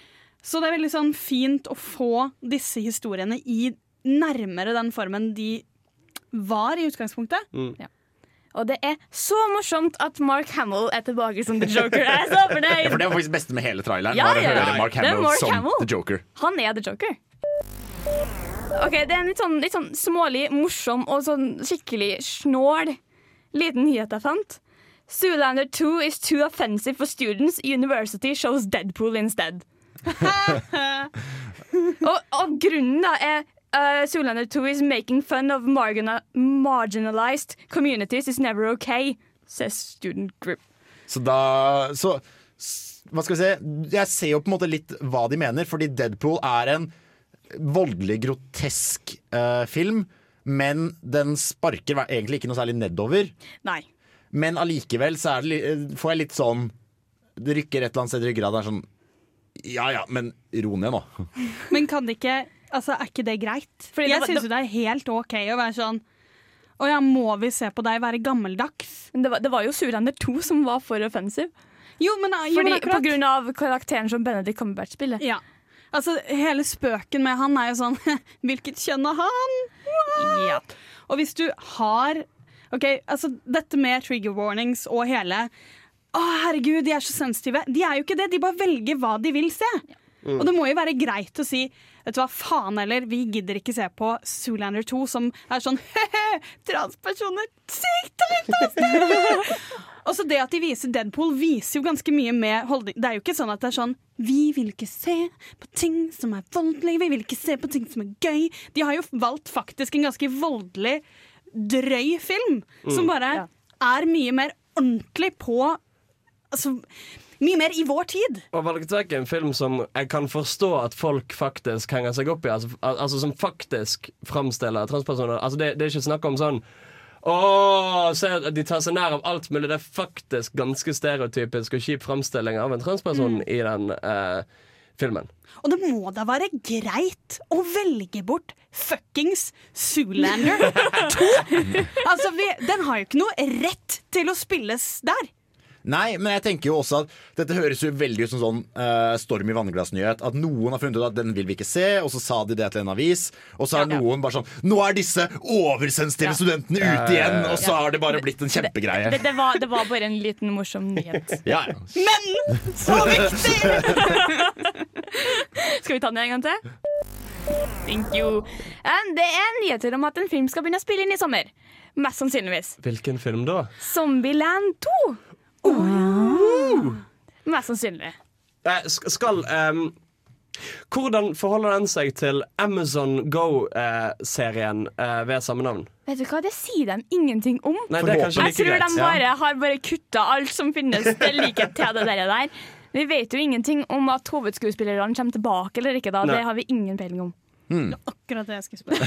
Så det er veldig sånn fint å få disse historiene i nærmere den formen de var i utgangspunktet. Og det er så morsomt at Mark Hamill er tilbake som The Joker. Jeg er så Ja, for Det var faktisk det beste med hele traileren. Ja, ja, ja. Mark Hamill Mark som Hamill. The Joker. Han er The Joker. Ok, Det er en litt sånn, litt sånn smålig, morsom og sånn skikkelig snål liten nyhet jeg fant. Zoolander 2 is too offensive for students. University shows Deadpool instead. og, og grunnen da er uh, Zoolander 2 is making fun of margina marginalized communities is never okay, says student group. Så da så, Hva skal vi se? Jeg ser jo på en måte litt hva de mener, fordi Deadpool er en voldelig grotesk uh, film. Men den sparker egentlig ikke noe særlig nedover. Nei. Men allikevel så er det, eh, får jeg litt sånn Det rykker et eller annet sted i ryggraden. Sånn, ja ja, men ro ned nå. Men kan det ikke Altså, Er ikke det greit? Fordi jeg syns jo det er helt OK å være sånn Å ja, må vi se på deg være gammeldags? Det var, det var jo Surrender 2 som var for offensive. Jo, men, jo, Fordi, men på grunn av karakteren som Benedict Cumberbatch spiller. Ja. Altså, hele spøken med han er jo sånn Hvilket kjønn har han? Ja. Og hvis du har Ok, altså Dette med trigger warnings og hele Å, herregud, de er så sensitive. De er jo ikke det. De bare velger hva de vil se. Og det må jo være greit å si Vet du hva, faen heller, vi gidder ikke se på Zoolander 2, som er sånn he-he, transpersoner, sykt! Og så det at de viser Deadpool, viser jo ganske mye med holdning. Det er jo ikke sånn at det er sånn Vi vil ikke se på ting som er voldelige, vi vil ikke se på ting som er gøy. De har jo valgt faktisk en ganske voldelig, drøy film, som bare Ja. er mye mer ordentlig på Altså mye mer i vår tid. Og valgte vekk en film som jeg kan forstå at folk faktisk henger seg opp i. Altså, al- altså Som faktisk framstiller transpersoner. Altså det, det er ikke snakk om sånn Åh, se, De tar seg nær av alt mulig. Det er faktisk ganske stereotypisk og kjip framstilling av en transperson i den eh, filmen. Og det må da være greit å velge bort fuckings Zoolander 2! Altså, vi, den har jo ikke noe rett til å spilles der. Nei, men jeg tenker jo også at dette høres jo veldig ut som sånn uh, storm i vannglassnyhet. At noen har funnet ut at den vil vi ikke se, og så sa de det til en avis. Og så er Ja. noen bare sånn Nå er disse oversensitive Ja. studentene ute igjen! Og så har det bare blitt en kjempegreie. Det, det, var, det var bare en liten morsom nyhet. Ja, ja. Men så viktig! Skal vi ta den en gang til? Thank you. Um, det er nyheter om at en film skal begynne å spille inn i sommer. Mest sannsynligvis. Hvilken film da? Zombieland 2. Mest sannsynlig. Eh, skal um, Hvordan forholder den seg til Amazon Go-serien eh, ved samme navn? Vet du hva, Det sier de ingenting om. Nei, det er kanskje Jeg tror greit. de bare har bare kutta alt som finnes til likhet til det der. der. Vi vet jo ingenting om at hovedskuespillerne kommer tilbake eller ikke. da Nei. Det har vi ingen peiling om. Akkurat det jeg skulle spørre.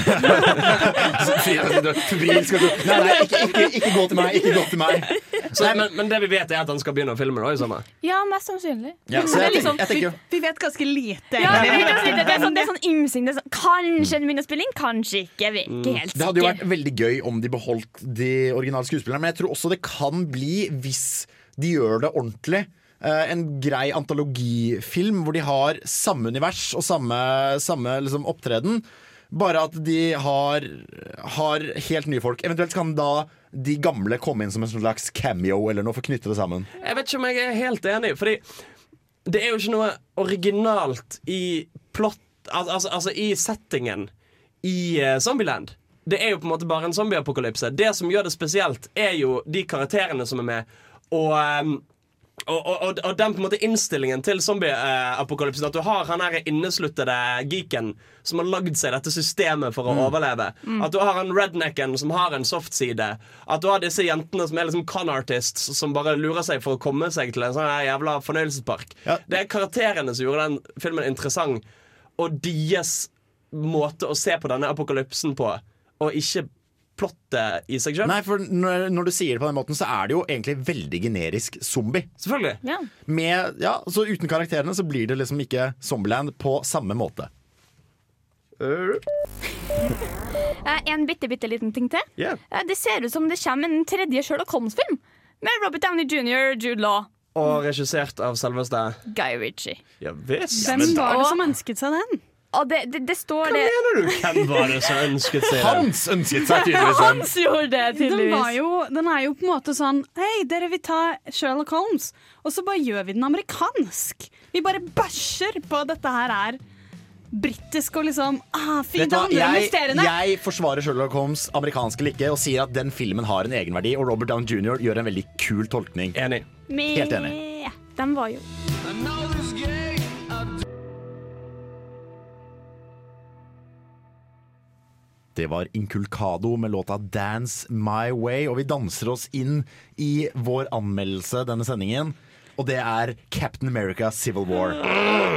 Nei, nei, ikke, ikke, ikke gå til meg! Ikke gå til meg! Så, men, men det vi vet, er at han skal begynne å filme da, i sommer. Ja, mest sannsynlig. Ja, så jeg liksom- tenker, jeg tenker jo Vi vet ganske lite. Ja, vi det, det er sånn, det er sånn ymsing. Det er sånn, kanskje den begynner å spille inn, kanskje ikke. Jeg vet ikke helt Det hadde jo vært veldig gøy om de beholdt de originale skuespillerne, men jeg tror også det kan bli, hvis de gjør det ordentlig, en grei antologifilm hvor de har samme univers og samme, samme liksom, opptreden. Bare at de har, har helt nye folk. Eventuelt kan da de gamle komme inn som en slags cameo eller noe for å knytte det sammen. Jeg vet ikke om jeg er helt enig, fordi det er jo ikke noe originalt i plott Al altså, altså i settingen i uh, Zombieland. Det er jo på en måte bare en zombieapokalypse. Det som gjør det spesielt, er jo de karakterene som er med, og ehm, og, og, og, den på en måte innstillingen til zombieapokalypsen. At du har han her innesluttede geeken som har lagd seg dette systemet for å overleve. At du har han rednecken som har en softside. At du har disse jentene som er liksom con artists som bare lurer seg for å komme seg til en sånn jævla fornøyelsespark. Ja. Det er karakterene som gjorde den filmen interessant, og deres måte å se på denne apokalypsen på, og ikke plottet i seg sjøl. Nei, for når, når du sier det på den måten, så er det jo egentlig veldig generisk zombie. Selvfølgelig. Ja. Med, ja, så uten karakterene så blir det liksom ikke Zombieland på samme måte. Eh, En bitte, bitte liten ting til. Yeah. Det ser ut som det kommer en tredje Sherlock Holmes-film. Med Robert Downey jr., Jude Law, Og regissert av selveste Guy Ritchie. Ja. Hvem var det som ønsket seg den? Og det, det, det står Hva det mener du? Hvem var det som ønsket seg det? Hans ønsket seg tydeligvis den. Hans gjorde det, Den, var tydeligvis. jo, den er jo på en måte sånn Hei, dere vil ta Sherlock Holmes, og så bare gjør vi den amerikansk. Vi bare bæsjer på at dette her er britisk og liksom ah, Fint hva? Jeg, jeg forsvarer Sherlock Holmes amerikansk eller ikke og sier at den filmen har en egenverdi, og Robert Down jr. gjør en veldig kul tolkning. Enig. Helt enig. Den var jo Det var Inculcado med låta 'Dance My Way', og vi danser oss inn i vår anmeldelse denne sendingen. Og det er Captain America Civil War.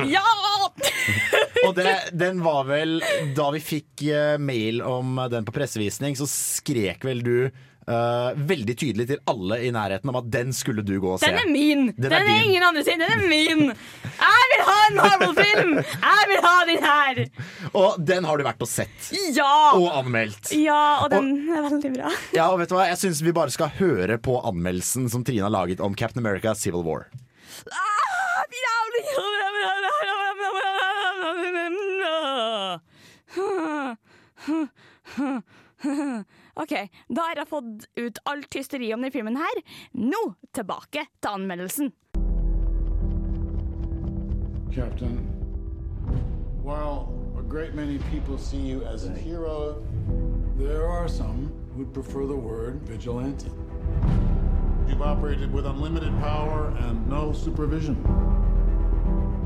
Ja! Og det, den var vel Da vi fikk eh, mail om den på pressevisning, så skrek vel du eh, veldig tydelig til alle i nærheten om at den skulle du gå og se. Den er min! Den Den er er, ingen andre sin, den er min! Jeg vil ha en Marvel-film! Jeg vil ha den her! Og den har du vært og sett. Ja! Og anmeldt. Ja, og den er veldig bra. Ja, og vet du hva? Jeg syns vi bare skal høre på anmeldelsen som Trine har laget om Captain America Civil War. OK, da har jeg fått ut alt hysteri om denne filmen her. Nå tilbake til anmeldelsen. Captain, while a great many people see you as a hero, there are some who'd prefer the word vigilante. You've operated with unlimited power and no supervision.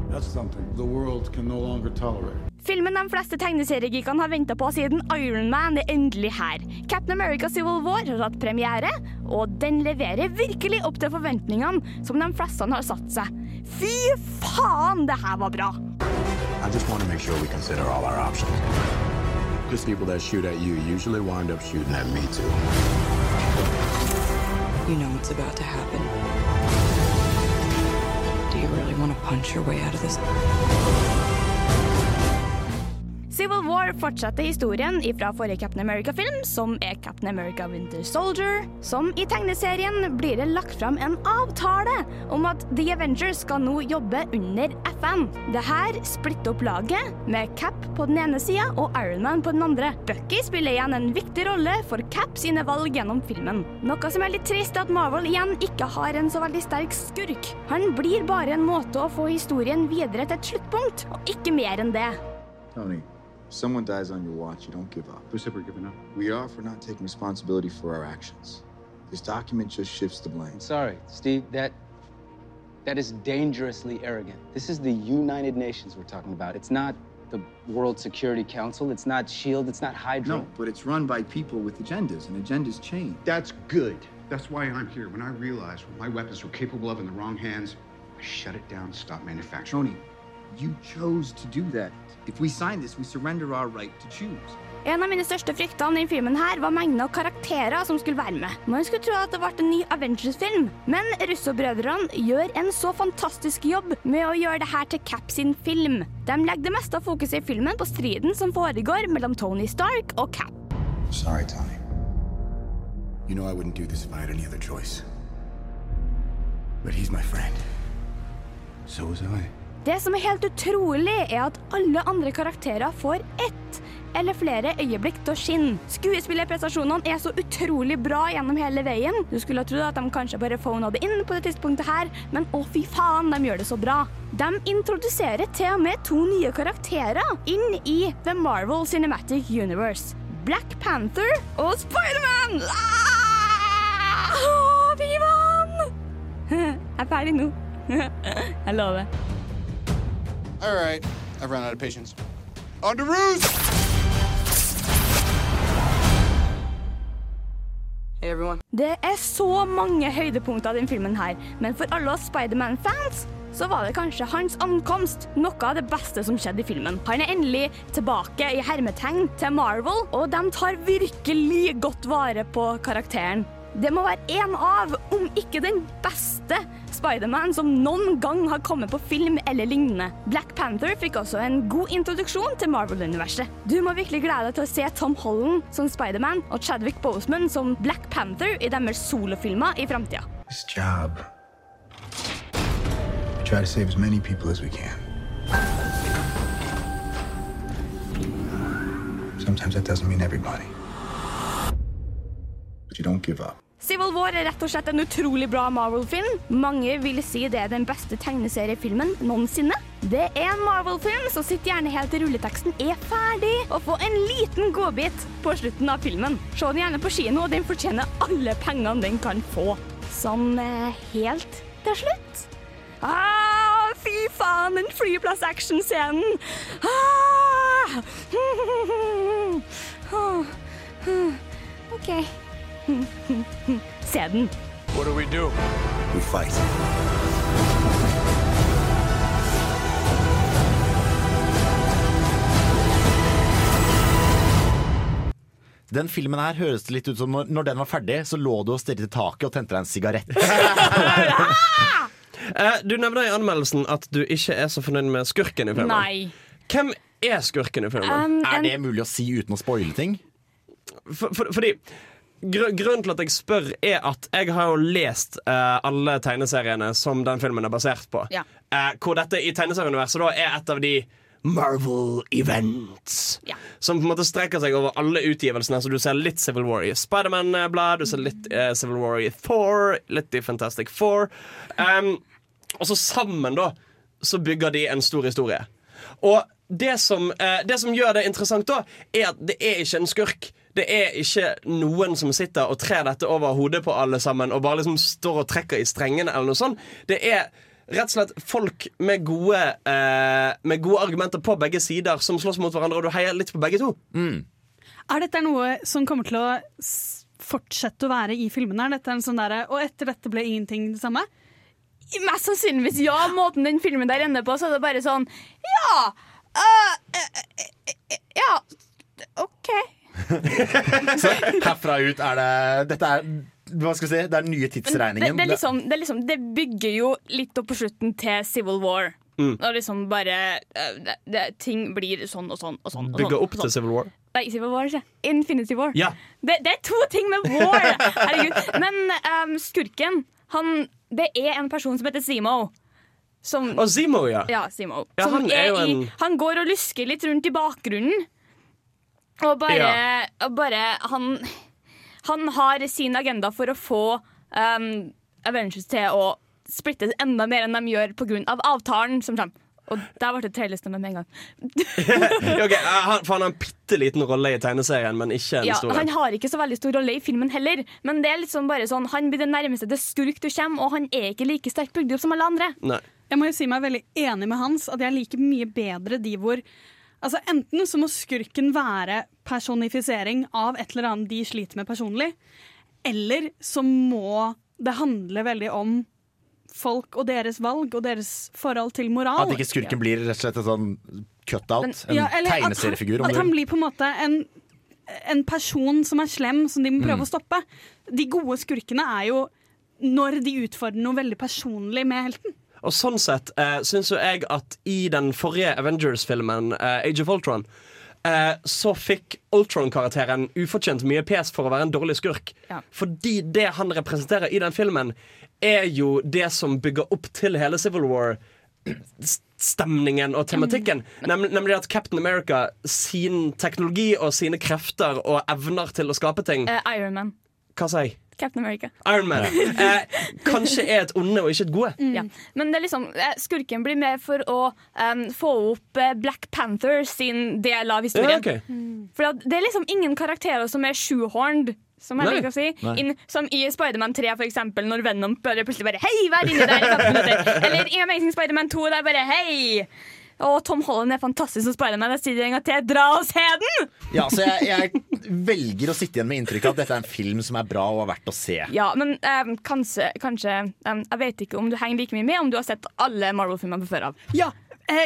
That's something the world can no longer tolerate. Filmen de fleste tegneseriegeekene har venta på siden Iron Man er endelig her. Captain America Civil War har hatt premiere, og den leverer virkelig opp til forventningene som de fleste har satt seg. Fy faen, det her var bra! I just want to make sure we consider all our options. Because people that shoot at you usually wind up shooting at me too. You know what's about to happen. Do you really want to punch your way out of this? Civil War fortsetter historien fra forrige Captain America-film, som er Captain America Winter Soldier. Som i tegneserien blir det lagt fram en avtale om at The Avengers skal nå jobbe under FN. Det her splitter opp laget, med Cap på den ene sida og Iron Man på den andre. Bucky spiller igjen en viktig rolle for Cap sine valg gjennom filmen. Noe som er litt trist, er at Marvel igjen ikke har en så veldig sterk skurk. Han blir bare en måte å få historien videre til et sluttpunkt, og ikke mer enn det. Tony, if someone dies on your watch, you don't give up. Who said we're giving up? We are for not taking responsibility for our actions. This document just shifts the blame. Sorry, Steve, that that is dangerously arrogant. This is the United Nations we're talking about. It's not the World Security Council. It's not SHIELD. It's not Hydra. No, but it's run by people with agendas, and agendas change. That's good. That's why I'm here. When I realized what my weapons were capable of in the wrong hands, I shut it down, stopped manufacturing. Tony, you chose to do that. If we sign this, we surrender our right to choose. En av mine største fryktene i filmen her var mengden av karakterer som skulle være med. Man skulle tro at det ble en ny Avengers-film, men Russo-brødrene gjør en så fantastisk jobb med å gjøre det her til Cap sin film. De legger det meste av fokuset i filmen på striden som foregår mellom Tony Stark og Cap. Sorry, Tony. You know I wouldn't do this if I had any other choice. But he's my friend. So was I. Det som er helt utrolig, er at alle andre karakterer får ett eller flere øyeblikk til å skinne. Skuespillerprestasjonene er så utrolig bra gjennom hele veien. Du skulle ha trodd at de kanskje bare phona det inn på det tidspunktet her, men å fy faen, de gjør det så bra. De introduserer til og med to nye karakterer inn i The Marvel Cinematic Universe. Black Panther og Spiderman! Ah! Å, Fy faen! Jeg er ferdig nå. Jeg lover. All right, I've run out of patience. On to! Hey, everyone. Det er så mange høydepunkter i denne filmen her, men for alle oss Spiderman-fans så var det kanskje hans ankomst noe av det beste som skjedde i filmen. Han er endelig tilbake i hermetegn til Marvel, og de tar virkelig godt vare på karakteren. Det må være en av, om ikke den beste, Spiderman som noen gang har kommet på film eller lignende. Black Panther fikk også en god introduksjon til Marvel-universet. Du må virkelig glede deg til å se Tom Holland som Spiderman og Chadwick Boseman som Black Panther i deres solofilmer i framtida. Try to save as many people as we can. Sometimes that doesn't mean everybody. But you don't give up. Civil War er rett og slett en utrolig bra Marvel-film. Mange vil si det er den beste tegneseriefilmen noensinne. Det er en Marvel-film, så sitt gjerne helt til rulleteksten er ferdig, og få en liten godbit på slutten av filmen. Se den gjerne på kino, og den fortjener alle pengene den kan få. Sånn eh, helt til slutt. Ah, fy faen, den flyplass-action-scenen! Ah! OK. Se den. What do we do? We fight. Den filmen her høres det litt ut som når, når den var ferdig, så lå du og stirret i taket og tente deg en sigarett. Eh, du nevner i anmeldelsen at du ikke er så fornøyd med skurken i filmen. Nei. Hvem er skurken i filmen? Um, Er en- det mulig å si uten å spoile ting? For, for, fordi Grunnen til at jeg spør, er at jeg har jo lest uh, alle tegneseriene som den filmen er basert på. Ja. Uh, hvor dette i tegneserieuniverset da er et av de Marvel events. Ja. Som på en måte strekker seg over alle utgivelsene. Så du ser litt Civil War i Spiderman-blad, du ser litt uh, Civil War i Thor, litt i Fantastic Four. Um, og så sammen, da, så bygger de en stor historie. Og det som, eh, det som gjør det interessant, da, er at det er ikke en skurk. Det er ikke noen som sitter og trer dette over hodet på alle sammen og bare liksom står og trekker i strengene eller noe sånt. Det er rett og slett folk med gode, eh, med gode argumenter på begge sider som slåss mot hverandre, og du heier litt på begge to. Er dette noe som kommer til å fortsette å være i filmene? Er dette en sånn derre Og etter dette ble ingenting det samme? Mest sannsynligvis ja. Måten den filmen der ender på, så er det bare sånn Ja! Uh, uh, uh, ja. OK. Så herfra ut er det Dette er hva skal vi si, det er den nye tidsregningen. det, det, er liksom, det, er liksom, det bygger jo litt opp på slutten til Civil War. Mm. Når liksom bare det, det, Ting blir sånn og sånn og sånn. Og Bygger sånn, opp og til sånn. Civil War. Nei, Civil War, ikke Infinity War. Ja. Det, det er to ting med war! Herregud. Men um, skurken, han Det er en person som heter Zemo. Som, Og Zemo, ja. ja, Zemo. Ja, som han er jo i, en- han går og lusker litt rundt i bakgrunnen. Og bare, Ja. og bare han, han har sin agenda for å få um, Avengers til å splittes enda mer enn de gjør pga. Av avtalen som kommer. Og der ble det trelystemme med en gang. Ok, han, for han har en bitte liten rolle i tegneserien, men ikke en Ja, stor han har ikke så veldig stor rolle i filmen heller, men det er liksom bare sånn, han blir det nærmeste til skurk du kommer, og han er ikke like sterkt bygd opp som alle andre. Nei. Jeg må jo si meg veldig enig med Hans at jeg liker mye bedre de hvor Altså Enten så må skurken være personifisering av et eller annet de sliter med personlig, eller så må det handle veldig om folk og deres valg og deres forhold til moral. At ikke skurken blir rett og slett en sånn cutout. En Ja, at tegneseriefigur. om At han blir på en måte en, en person som er slem, som de må prøve Mm. å stoppe. De gode skurkene er jo når de utfordrer noe veldig personlig med helten. Og sånn sett eh, syns jo jeg at i den forrige Avengers-filmen, eh, Age of Ultron, eh, så fikk Ultron-karakteren ufortjent mye pes for å være en dårlig skurk. Ja. Fordi det han representerer i den filmen, er jo det som bygger opp til hele Civil War-stemningen og tematikken. Nem, nemlig at Captain America, sin teknologi og sine krefter og evner til å skape ting Eh, Iron Man. Hva sier jeg? Captain America. Iron Man. Eh, kanskje er et onde og ikke et gode. Ja. Men det er liksom, eh, skurken blir med for å um, få opp eh, Black Panther sin del av historien. Ja, ok. For det er liksom ingen karakterer som er shoehorned. Som jeg liker å si In, Som i Spiderman 3, for eksempel, når Venom bare plutselig bare Hei, vær inni der i 15 minutter. Eller i Amazing Spiderman 2, der bare Hei! Og Tom Holland er fantastisk som Spiderman. Jeg sier det en gang til. Dra og se den! Ja, så jeg, jeg velger å sitte igjen med inntrykk av at dette er en film som er bra og er verdt å se. Ja, men um, kanskje, kanskje um, Jeg vet ikke om du henger like mye med om du har sett alle Marvel-filmene på før av. Ja,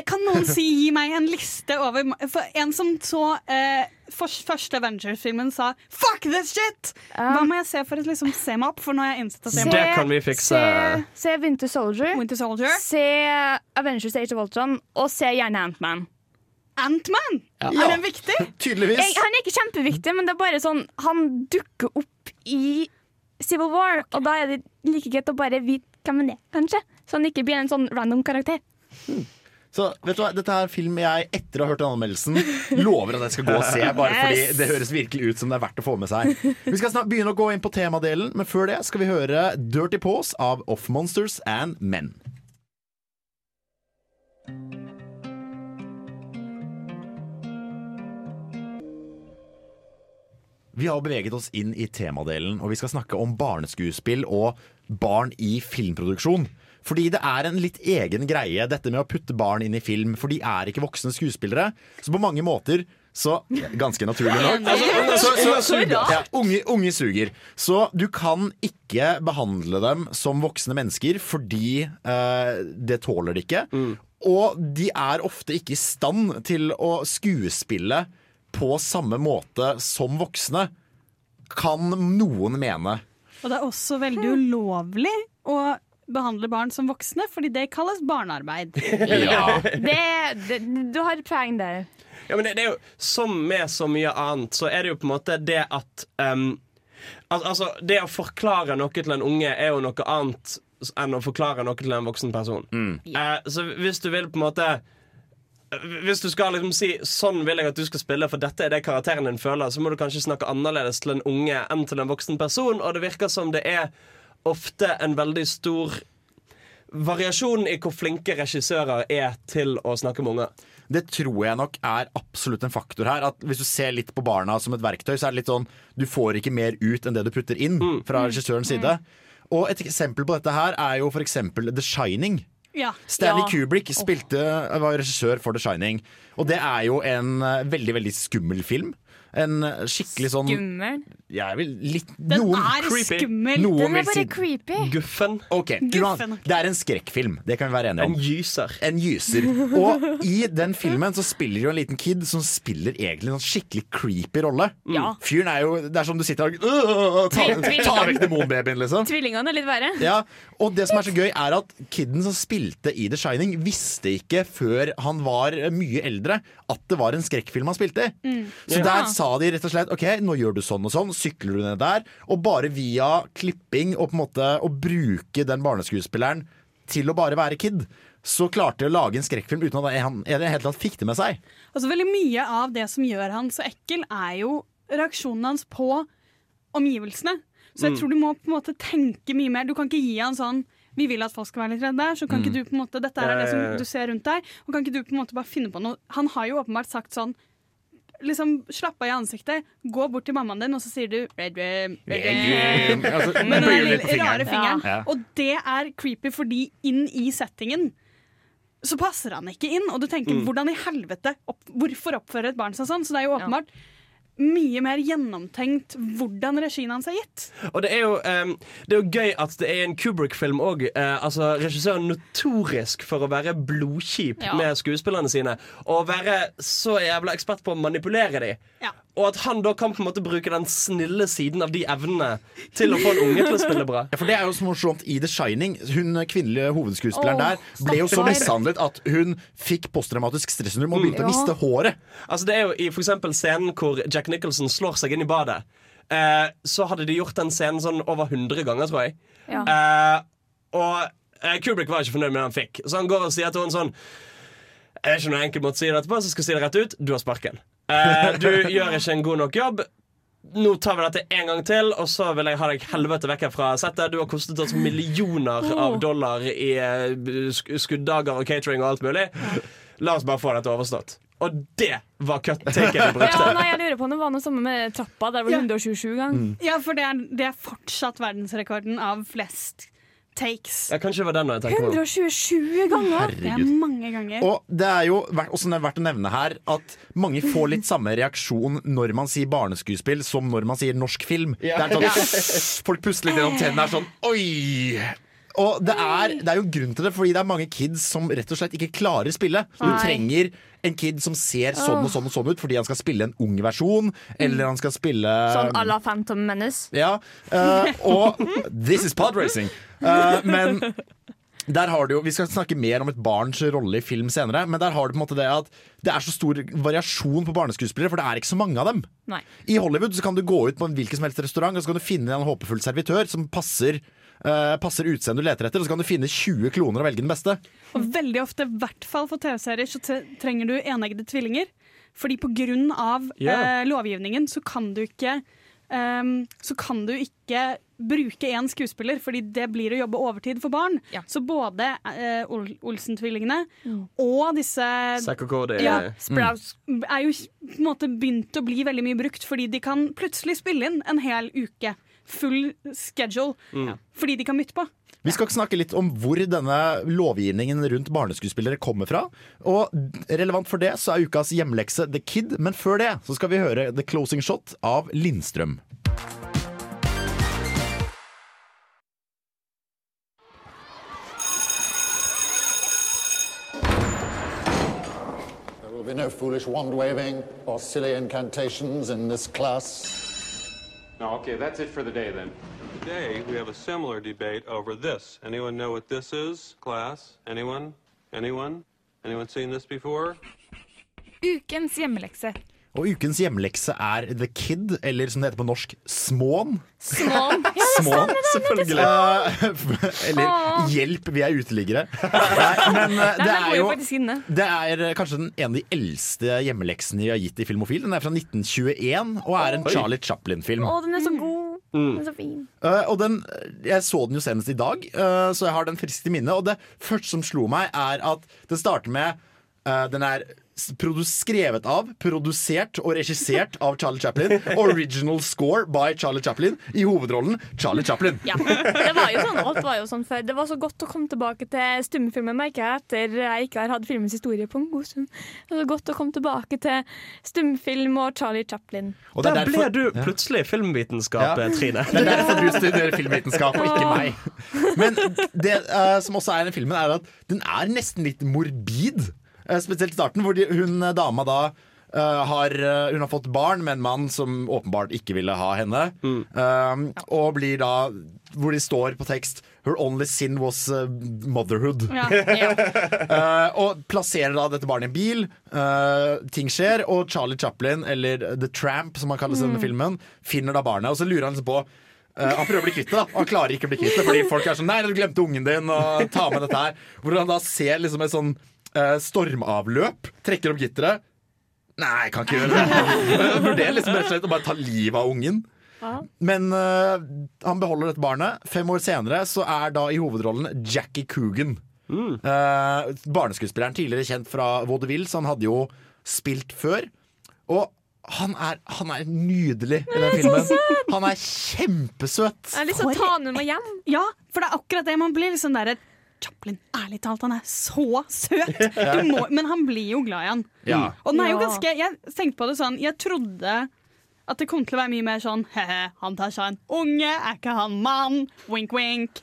Kan noen si gi meg en liste over For En som så eh, for, første Avengers-filmen sa 'fuck this shit'! Hva må jeg se for å liksom, se meg opp? For nå har jeg innsett at jeg må Det kan vi fikse. Se, se Winter Soldier. Winter Soldier. Se Avengers Age of Ultron, og se gjerne Ant-Man. Ant-Man! Ja. Er den viktig? Tydeligvis. Jeg, han er ikke kjempeviktig, men det er bare sånn Han dukker opp i Civil War, og da er det like greit å bare vite hvem han er, kanskje. Så han ikke blir en sånn random karakter. Så vet du hva, Dette er film jeg etter å ha hørt den anmeldelsen lover at jeg skal gå og se. Bare fordi det høres virkelig ut som det er verdt å få med seg. Vi skal snart begynne å gå inn på temadelen, men før det skal vi høre Dirty Paws av Off Monsters and Men. Vi har beveget oss inn i temadelen, og vi skal snakke om barneskuespill og barn i filmproduksjon. Fordi det er en litt egen greie, dette med å putte barn inn i film. For de er ikke voksne skuespillere. Så på mange måter så Ganske naturlig nok. Så, Så- så- Ja, unge, unge suger. Så du kan ikke behandle dem som voksne mennesker fordi eh, det tåler de ikke. Og de er ofte ikke i stand til å skuespille på samme måte som voksne, kan noen mene. Og det er også veldig ulovlig å behandle barn som voksne, fordi det kalles barnearbeid. Ja. Det, det, du har et poeng der. Ja, men det, det er jo Som med så mye annet, så er det jo på en måte det at um, al Altså, det å forklare noe til en unge er jo noe annet enn å forklare noe til en voksen person. Eh, så hvis du vil på en måte hvis du skal liksom si sånn vil jeg at du skal spille, for dette er det karakteren din føler, så må du kanskje snakke annerledes til en unge enn til en voksen person. Og det virker som det er ofte en veldig stor variasjon i hvor flinke regissører er til å snakke med unger. Det tror jeg nok er absolutt en faktor her. At Hvis du ser litt på barna som et verktøy, så er det litt sånn du får ikke mer ut enn det du putter inn fra regissørens side. Og et eksempel på dette her er jo for eksempel The Shining. Ja. Stanley Ja. Kubrick spilte, var regissør for The Shining. Og det er jo en eh, veldig, veldig skummel film. En eh, skikkelig sånn Skummel. Jeg vil litt Den noen, er skummel. Noen Den er bare si creepy. Guffen. Okay. Guffen. Det er en skrekkfilm, det kan vi være enige om. En gyser. En gyser. Og i den filmen så spiller jo en liten kid som spiller egentlig en sånn skikkelig creepy rolle. Ja. Fyren er jo Det er som du sitter og øh, Ta, ta vekk demonbabyen, liksom. Tvillingene er litt verre. Ja, og det som er så gøy er at kiden som spilte i The Shining Visste ikke før han var mye eldre At det var en skrekkfilm han spilte i Så Ja. der sa de rett og slett Ok, nå gjør du sånn og sånn, sykler du ned der Og bare via klipping Og på en måte å bruke den barneskuespilleren Til å bare være kid Så klarte de å lage en skrekkfilm Uten at han i det hele tatt fikk det med seg Altså Veldig mye av det som gjør han så ekkel, er jo reaksjonen hans på omgivelsene. Så jeg Mm. tror du må på en måte tenke mye mer. Du kan ikke gi han sånn vi vil at folk skal være litt redde, så kan Mm. ikke du på en måte Dette er det som du ser rundt deg, og kan ikke du på en måte bare finne på noe Han har jo åpenbart sagt sånn Liksom Slapp av i ansiktet, gå bort til mammaen din, og så sier du red, room, red, red. Altså, Med den rare fingeren. Ja. Og det er creepy fordi inn i settingen så passer han ikke inn. Og du tenker Mm. hvordan i helvete opp, Hvorfor oppfører et barn seg sånn? Så det er jo åpenbart mye mer gjennomtenkt hvordan regien hans er gitt. Og det er jo, um, det er jo gøy at det er en Kubrick-film òg. Uh, altså, regissøren notorisk for å være blodkjip Ja. med skuespillerne sine. Og være så jævla ekspert på å manipulere dem. Og at han da kan på en måte bruke den snille siden av de evnene til å få en unge til å spille bra. Ja, for det er jo så morsomt I The Shining Hun kvinnelige hovedskuespilleren oh, der ble jo så mishandlet at hun fikk posttraumatisk stressyndrom og begynte å miste håret. Altså Det er jo i for scenen hvor Jack Nicholson slår seg inn i badet. Eh, så hadde de gjort den scenen sånn over 100 ganger, tror jeg. Ja. Eh, og eh, Kubrick var ikke fornøyd med det han fikk, så han går og sier til henne sånn Er det ikke noen enkel måte å si det etterpå, så skal jeg si det rett ut. Du har sparken. Eh, du gjør ikke en god nok jobb. Nå tar vi dette en gang til, og så vil jeg ha deg helvete vekk fra settet. Du har kostet oss millioner av dollar i eh, skuddager og catering og alt mulig. La oss bare få dette overstått. Og det var cut-taken du brukte. Ja, nei, jeg lurer på om det var noe samme med trappa. Der var det 127 ganger. Ja, for det er, det er fortsatt verdensrekorden av flest takes. Ja, kanskje det var den jeg tenkte på. 127 ganger! Det er mange ganger. Og det er jo verdt- også verdt å nevne her at mange får litt samme reaksjon når man sier barneskuespill som når man sier norsk film. Ja. Det er sånn, folk puster litt gjennom tennene. Er sånn, Oi! Og det er, det er jo grunn til det, fordi det er mange kids som rett og slett ikke klarer spille. Så du Nei. trenger en kid som ser sånn og sånn og sånn ut fordi han skal spille en ung versjon, eller han skal spille Sånn à la Phantom Menace. Ja, eh, og This is podracing. Uh, men der har du jo, Vi skal snakke mer om et barns rolle i film senere, men der har du på en måte det at det er så stor variasjon på barneskuespillere, for det er ikke så mange av dem. Nei. I Hollywood så kan du gå ut på en hvilken som helst restaurant og så kan du finne en håpefull servitør som passer, uh, passer utseendet du leter etter, og så kan du finne 20 kloner og velge den beste. Og veldig ofte, i hvert fall for TV-serier, så trenger du eneggede tvillinger. Fordi på grunn av yeah. eh, lovgivningen så kan du ikke um, så kan du ikke bruke én skuespiller, fordi det blir å jobbe overtid for barn. Så både uh, Ol Olsen-tvillingene og disse Zack og Cody. ja, Mm. Er jo på en måte begynt å bli veldig mye brukt, fordi de kan plutselig spille inn en hel uke. Full schedule. Mm. Fordi de kan bytte på. Vi skal snakke litt om hvor denne lovgivningen rundt barneskuespillere kommer fra. Og relevant for det så er ukas hjemlekse The Kid, men før det så skal vi høre The Closing Shot av Lindstrøm. There'll be no foolish wand waving or silly incantations in this class. No, okay, that's it for the day then. Today, we have a similar debate over this. Anyone know what this is, class? Anyone? Anyone? Anyone seen this before? Ukens hjemmelekse. Og ukens hjemlekse er The Kid, eller som det heter på norsk, Smån. Smån. Ja, Smån, selvfølgelig. Eller Hjelp, vi er uteliggere. Men eh, det er jo det er kanskje den, en av de eldste hjemmeleksene vi har gitt i Filmofil. Den er fra 1921 og er en Charlie Chaplin-film. Å, den er så god. Mm. Den er så fin. Eh, og den, Jeg så den jo senest i dag, eh, så jeg har den friskt i minne. Og det første som slo meg, er at det starter med eh, Den er skrevet av, produsert og regissert av Charlie Chaplin. Original score by Charlie Chaplin. I hovedrollen Charlie Chaplin. Ja, det var jo sånn, alt var jo sånn før. Det var så godt å komme tilbake til stumfilmen, merker jeg, etter jeg ikke har hatt filmens historie på en god stund. Det var så godt å komme tilbake til stumfilm og Charlie Chaplin. Og er Der derfor- ble du plutselig filmvitenskap, Ja. Trine. Det er derfor du studerer filmvitenskap, og ikke meg. Men det uh, som også er i filmen, er at den er nesten litt morbid. Eh, spesielt starten, hvor de, hun eh, dama da eh, har, hun har fått barn med en mann som åpenbart ikke ville ha henne. Eh, og blir da Hvor de står på tekst 'Her only sin was motherhood'. Ja. Ja. Eh, og plasserer da dette barnet i en bil. Eh, ting skjer, og Charlie Chaplin, eller The Tramp, som han kalles i denne Mm. filmen, finner da barnet. Og så lurer han liksom på Han prøver å bli kvitt det, da. og han klarer ikke å bli kvitt det. Fordi folk er sånn 'Nei, du glemte ungen din', og ta med dette her. Hvor han da ser liksom et sånn eh, stormavløp, trekker opp gitteret. Nei, jeg kan ikke gjøre det. Vurderer liksom rett og slett å bare ta livet av ungen. Men eh, han beholder dette barnet. Fem år senere så er da i hovedrollen Jackie Coogan. Eh, barneskuespilleren tidligere kjent fra Vaudeville, så han hadde jo spilt før. Og han er, han er nydelig i den filmen. Han er kjempesøt. Jeg har lyst til å ta den med hjem. Ja, for det er akkurat det. Man blir liksom der Chaplin, ærlig talt, han er så søt! Du må, men han blir jo glad i han. Ja. Og den er jo ganske Jeg tenkte på det sånn Jeg trodde at det kom til å være mye mer sånn he-he, han tar seg en unge, er ikke han mann? Wink, wink.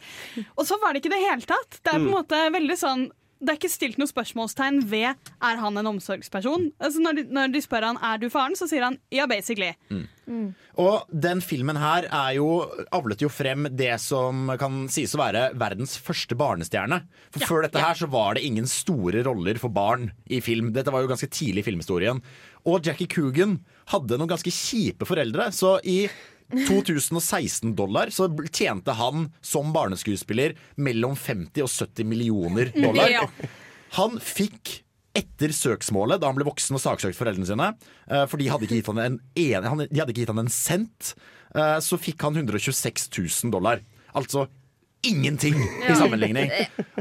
Og så var det ikke det hele tatt. Det er på en Mm. måte veldig sånn det er ikke stilt noe spørsmålstegn ved er han en omsorgsperson. Altså når, de, når de spør han er du faren, så sier han ja, basically. Og den filmen her er jo, avlet jo frem det som kan sies å være verdens første barnestjerne. For før dette her så var det ingen store roller for barn i film. Dette var jo ganske tidlig i filmhistorien. Og Jackie Coogan hadde noen ganske kjipe foreldre, så i 2016-dollar så tjente han som barneskuespiller mellom 50 og 70 millioner dollar. Ja. Han fikk etter søksmålet, da han ble voksen og saksøkt foreldrene sine, eh, for de hadde ikke gitt han en, en, gitt han en cent, eh, så fikk han 126 000 dollar. Altså ingenting i sammenligning.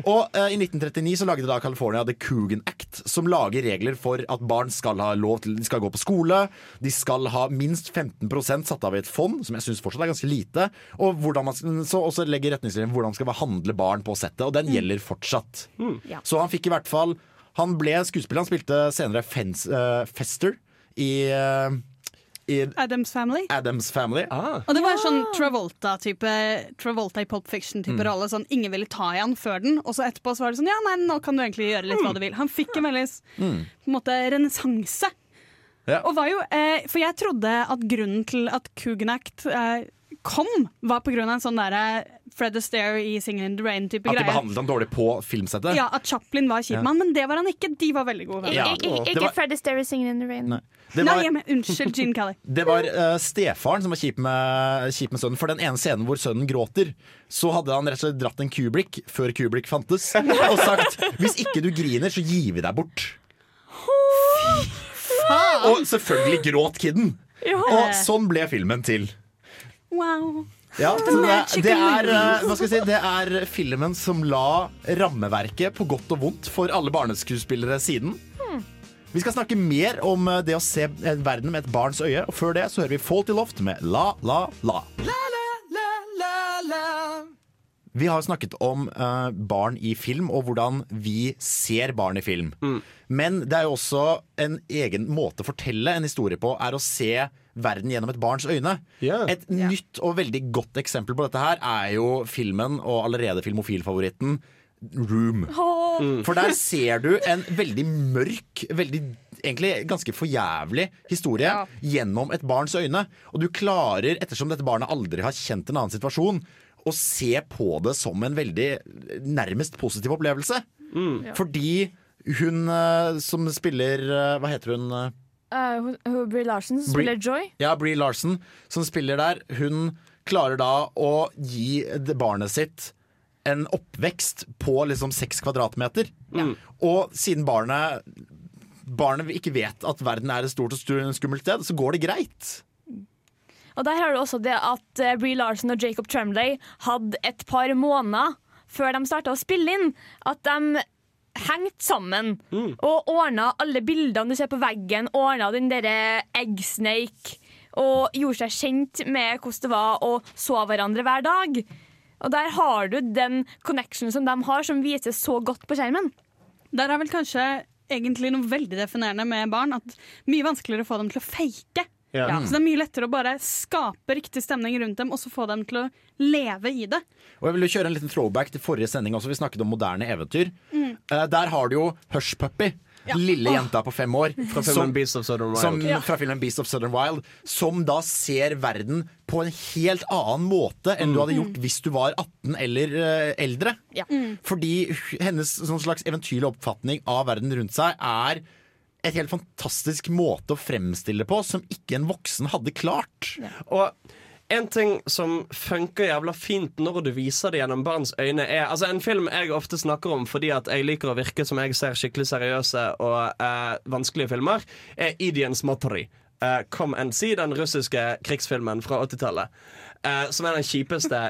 Og eh, i 1939 så lagde da California The Coogan Act, som lager regler for at barn skal ha lov til De skal gå på skole, de skal ha minst 15% satt av i et fond, som jeg syns fortsatt er ganske lite, og hvordan man, så også legger retningslinjer for hvordan man skal behandle barn på settet, og den gjelder fortsatt. Ja. Så han fikk i hvert fall Han ble skuespiller, han spilte senere Fens, uh, Fester i, uh, i Adams Family. Adams Family. Og det var en sånn Travolta-type Travolta i Pop Fiction-type Mm. rolle. Sånn, ingen ville ta i han før den, og så etterpå så var det sånn Ja, nei, nå kan du egentlig gjøre litt hva du vil. Han fikk en veldig Mm. på en måte renessanse. Ja. Og var jo, eh, for jeg trodde at grunnen til at Coogan Act eh, kom, var på grunn av en sånn derre Fred Astaire i Singing in the Rain-type greier. At de greier. behandlet ham dårlig på filmsettet. Ja, At Chaplin var kjip Ja. men det var han ikke. De var veldig gode. Ja, ik det ikke var- Fred Astaire i singing in the rain. Nei. Det Nei, var, jeg men, unnskyld, Gene Kelly. det var uh, stefaren som var kjip med, kjip med sønnen. For den ene scenen hvor sønnen gråter, så hadde han rett og slett dratt en Kubrick før Kubrick fantes, og sagt 'hvis ikke du griner, så gir vi deg bort'. Faen. Og selvfølgelig gråt kiden. Ja. Og sånn ble filmen til. Wow. Ja, det, det, er, eh, hva skal jeg si, det er filmen som la rammeverket på godt og vondt for alle barneskuespillere siden. Vi skal snakke mer om eh, det å se verden med et barns øye, og før det så hører vi Faulty Loft med La La La. Vi har snakket om uh, barn i film og hvordan vi ser barn i film. Men det er jo også en egen måte å fortelle en historie på, er å se verden gjennom et barns øyne. Et nytt og veldig godt eksempel på dette her er jo filmen og allerede filmofilfavoritten Room. Åh. For der ser du en veldig mørk, veldig egentlig ganske forjævlig historie gjennom et barns øyne. Og du klarer, ettersom dette barnet aldri har kjent en annen situasjon, å se på det som en veldig nærmest positiv opplevelse. Ja. Fordi hun eh, som spiller eh, Hva heter hun? Eh? Uh, Brie Larsen som Brie- spiller Joy. Ja, Brie Larsen som spiller der. Hun klarer da å gi barnet sitt en oppvekst på liksom seks kvadratmeter. Og siden barnet Barnet ikke vet at verden er et stort og skummelt sted, så går det greit. Og der har du også det at Bree Brie Larson og Jacob Tremblay hadde et par måneder før de starta å spille inn, at de hengte sammen og ordna alle bildene du ser på veggen, ordna den derre eggsnake og gjorde seg kjent med hvordan det var å så hverandre hver dag. Og der har du den connection som de har, som vises så godt på skjermen. Der er vel kanskje egentlig noe veldig definerende med barn. At mye vanskeligere å få dem til å fake. Ja. Så det er mye lettere å bare skape riktig stemning rundt dem, og så få dem til å leve i det. Og jeg vil jo kjøre en liten throwback til forrige sending også. Vi snakket om moderne eventyr. Mm. Uh, der har du jo Hush Puppy. Lille jenta på fem år. Fra filmen Beast of Southern Wild. Som, Ja. Fra filmen Beast of Southern Wild. Som da ser verden på en helt annen måte enn du hadde gjort hvis du var 18 eller uh, eldre. Fordi hennes sånn slags eventyrlige oppfatning av verden rundt seg er et helt fantastisk måte å fremstille på som ikke en voksen hadde klart. Og en ting som funker jævla fint når du viser det gjennom barns øyne, er altså en film jeg ofte snakker om fordi at jeg liker å virke som jeg ser skikkelig seriøse og eh, vanskelige filmer, er Idiens Motory Eh, Come and See, den russiske krigsfilmen fra 80-tallet. Eh, som er den kjipeste,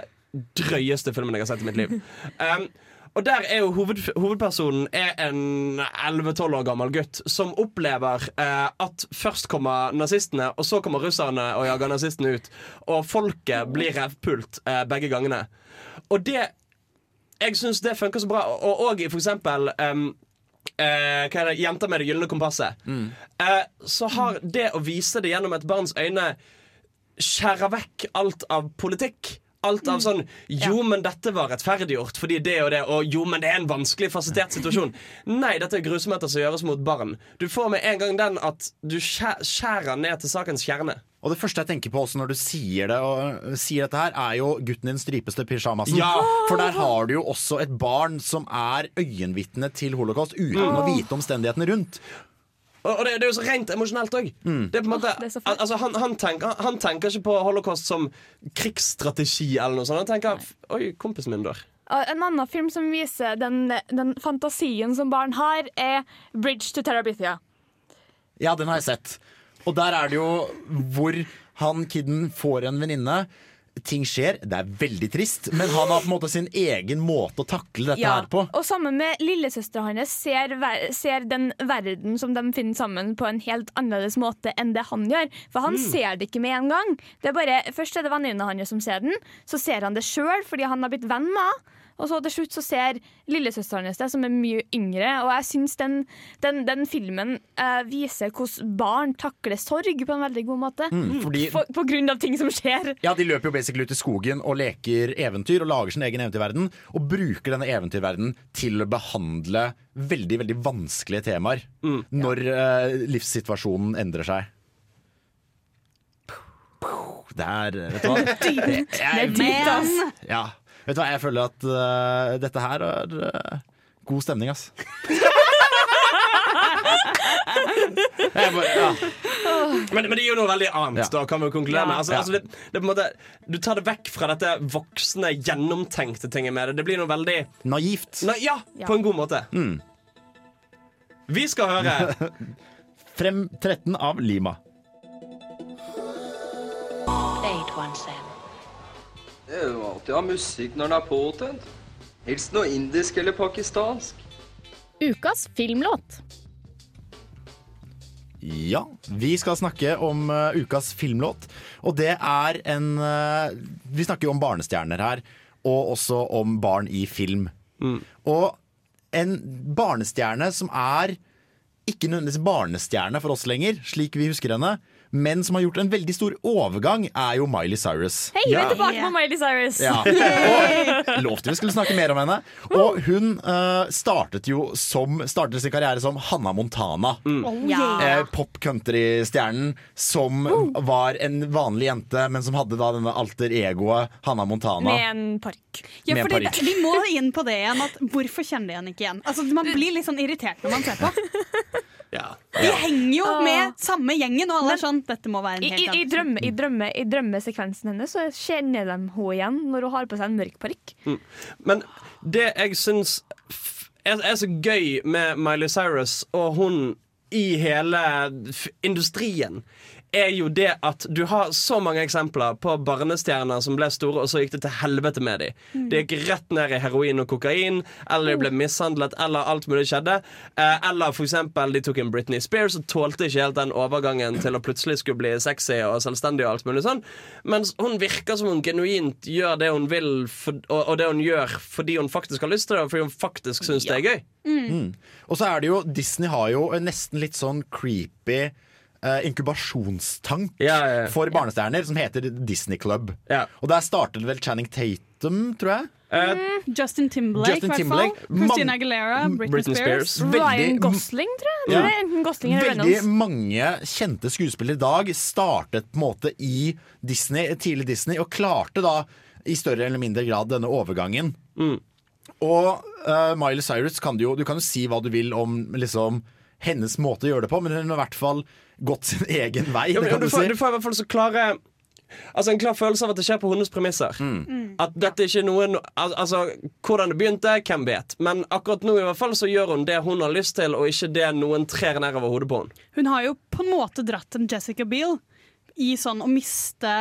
drøyeste filmen jeg har sett i mitt liv. Um, og der er jo hoved, Hovedpersonen er en 11-12 år gammel gutt som opplever eh, at først kommer nazistene, og så kommer russerne og jager nazistene ut. Og folket blir revpult eh, begge gangene. Og det Jeg syns det funker så bra. Og, og for eksempel um, eh, hva er det? 'Jenter med det gylne kompasset'. Eh, så har det å vise det gjennom et barns øyne skjærer vekk alt av politikk. Alt av sånn Jo, men dette var rettferdiggjort fordi det og det, og jo, men det er en vanskelig, fasettert situasjon. Nei, dette er grusomheter som gjøres mot barn. Du får med en gang den at du skjærer ned til sakens kjerne. Og det første jeg tenker på også når du sier det, og sier dette her, er jo gutten din stripeste pysjamasen. Ja. For der har du jo også et barn som er øyenvitne til holocaust uten Mm. å vite omstendighetene rundt. Og, det, det er jo så rent emosjonelt òg. Det er på en måte al- altså, han, han, tenker, han tenker ikke på holocaust som krigsstrategi eller noe sånt. Han tenker Oi, kompisen min dør. En annen film som viser den, den fantasien som barn har, er 'Bridge to Terabithia'. Ja, den har jeg sett. Og der er det jo hvor han kiden får en venninne. Ting skjer, det er veldig trist, men han har på en måte sin egen måte å takle dette her på. Og sammen med lillesøstera hans ser, ser den verden som de finner sammen, på en helt annerledes måte enn det han gjør. For han Mm. ser det ikke med en gang. Det er bare, først er det venninna hans som ser den, så ser han det sjøl fordi han har blitt venn med henne. Og så til slutt så ser lillesøsteren hennes det, som er mye yngre. Og jeg syns den, den, den filmen eh, viser hvordan barn takler sorg på en veldig god måte. Mm, fordi- For, på grunn av ting som skjer. Ja, De løper jo basically ut i skogen og leker eventyr og lager sin egen eventyrverden. Og bruker denne eventyrverdenen til å behandle veldig veldig vanskelige temaer når eh, livssituasjonen endrer seg. Det er Vet du hva? Det er dypt, ass. Ja. Vet du hva, jeg føler at uh, dette her er uh, god stemning, ass. Jeg bare, ja. Men, men det er jo noe veldig annet, Ja. da, kan vi jo konkludere med. Altså, Ja. altså, det, det på en måte, du tar det vekk fra dette voksne, gjennomtenkte tinget med det. Det blir noe veldig Naivt. Na, ja, på en god måte. Vi skal høre Frem 13 av Lima. Det er jo alltid å ha musikk når den er påtent. Helst noe indisk eller pakistansk. Ukas filmlåt. Ja, vi skal snakke om uh, ukas filmlåt. Og det er en uh, Vi snakker jo om barnestjerner her, og også om barn i film. Og en barnestjerne som er ikke nødvendigvis barnestjerne for oss lenger, slik vi husker henne, men som har gjort en veldig stor overgang, er jo Miley Cyrus. Hei, vi er tilbake på Miley Cyrus! Ja. Og lovte vi skulle snakke mer om henne. Og hun uh, startet jo som Startet sin karriere som Hannah Montana. Oh, yeah. Eh, Pop-country-stjernen som var en vanlig jente, men som hadde da denne alter egoet Hannah Montana. Med en park. Ja, Med fordi parykk. det, Vi må inn på det igjen. At hvorfor kjenner de henne ikke igjen? Altså, man blir litt sånn irritert når man ser på. De henger jo med samme gjengen, og alle er sånn Dette må være en I, helt i, i, annen drømme, i, drømme, I drømmesekvensen hennes så kjenner de henne igjen når hun har på seg en mørk parykk. Mm. Men det jeg syns er, er så gøy med Miley Cyrus og hun i hele industrien, er jo det at du har så mange eksempler på barnestjerner som ble store, og så gikk det til helvete med dem. Mm. Det gikk rett ned i heroin og kokain, eller de ble mishandlet, eller alt mulig skjedde. Eh, eller for eksempel de tok inn Britney Spears og tålte ikke helt den overgangen til å plutselig skulle bli sexy og selvstendig og alt mulig sånn. Mens hun virker som hun genuint gjør det hun vil, for, og, og det hun gjør fordi hun faktisk har lyst til det, og fordi hun faktisk syns det er gøy. Mm. Og så er det jo Disney har jo en nesten litt sånn creepy eh, inkubasjonstank for barnestjerner som heter Disney Club. Og der startet vel Channing Tatum, tror jeg. Uh, Justin Timberlake, Justin i hvert fall. Christina Aguilera, Britney, Britney Spears. Spears. Veldig- Ryan Gosling, tror jeg. Ja. Enten Gosling eller Veldig Reynolds. mange kjente skuespillere i dag startet på en måte i Disney, tidlig Disney, og klarte da i større eller mindre grad denne overgangen. Og uh, Miley Cyrus kan du jo Du kan jo si hva du vil om liksom hennes måte å gjøre det på, men hun har i hvert fall gått sin egen vei. Ja, det kan du, du får, si. du får i hvert fall så klare Altså En klar følelse av at det skjer på hennes premisser. At dette ikke er noen al Altså, Hvordan det begynte, hvem vet. Men akkurat nå i hvert fall så gjør hun det hun har lyst til, og ikke det noen trer ned over hodet på henne. Hun har jo på en måte dratt en Jessica Biel i sånn å miste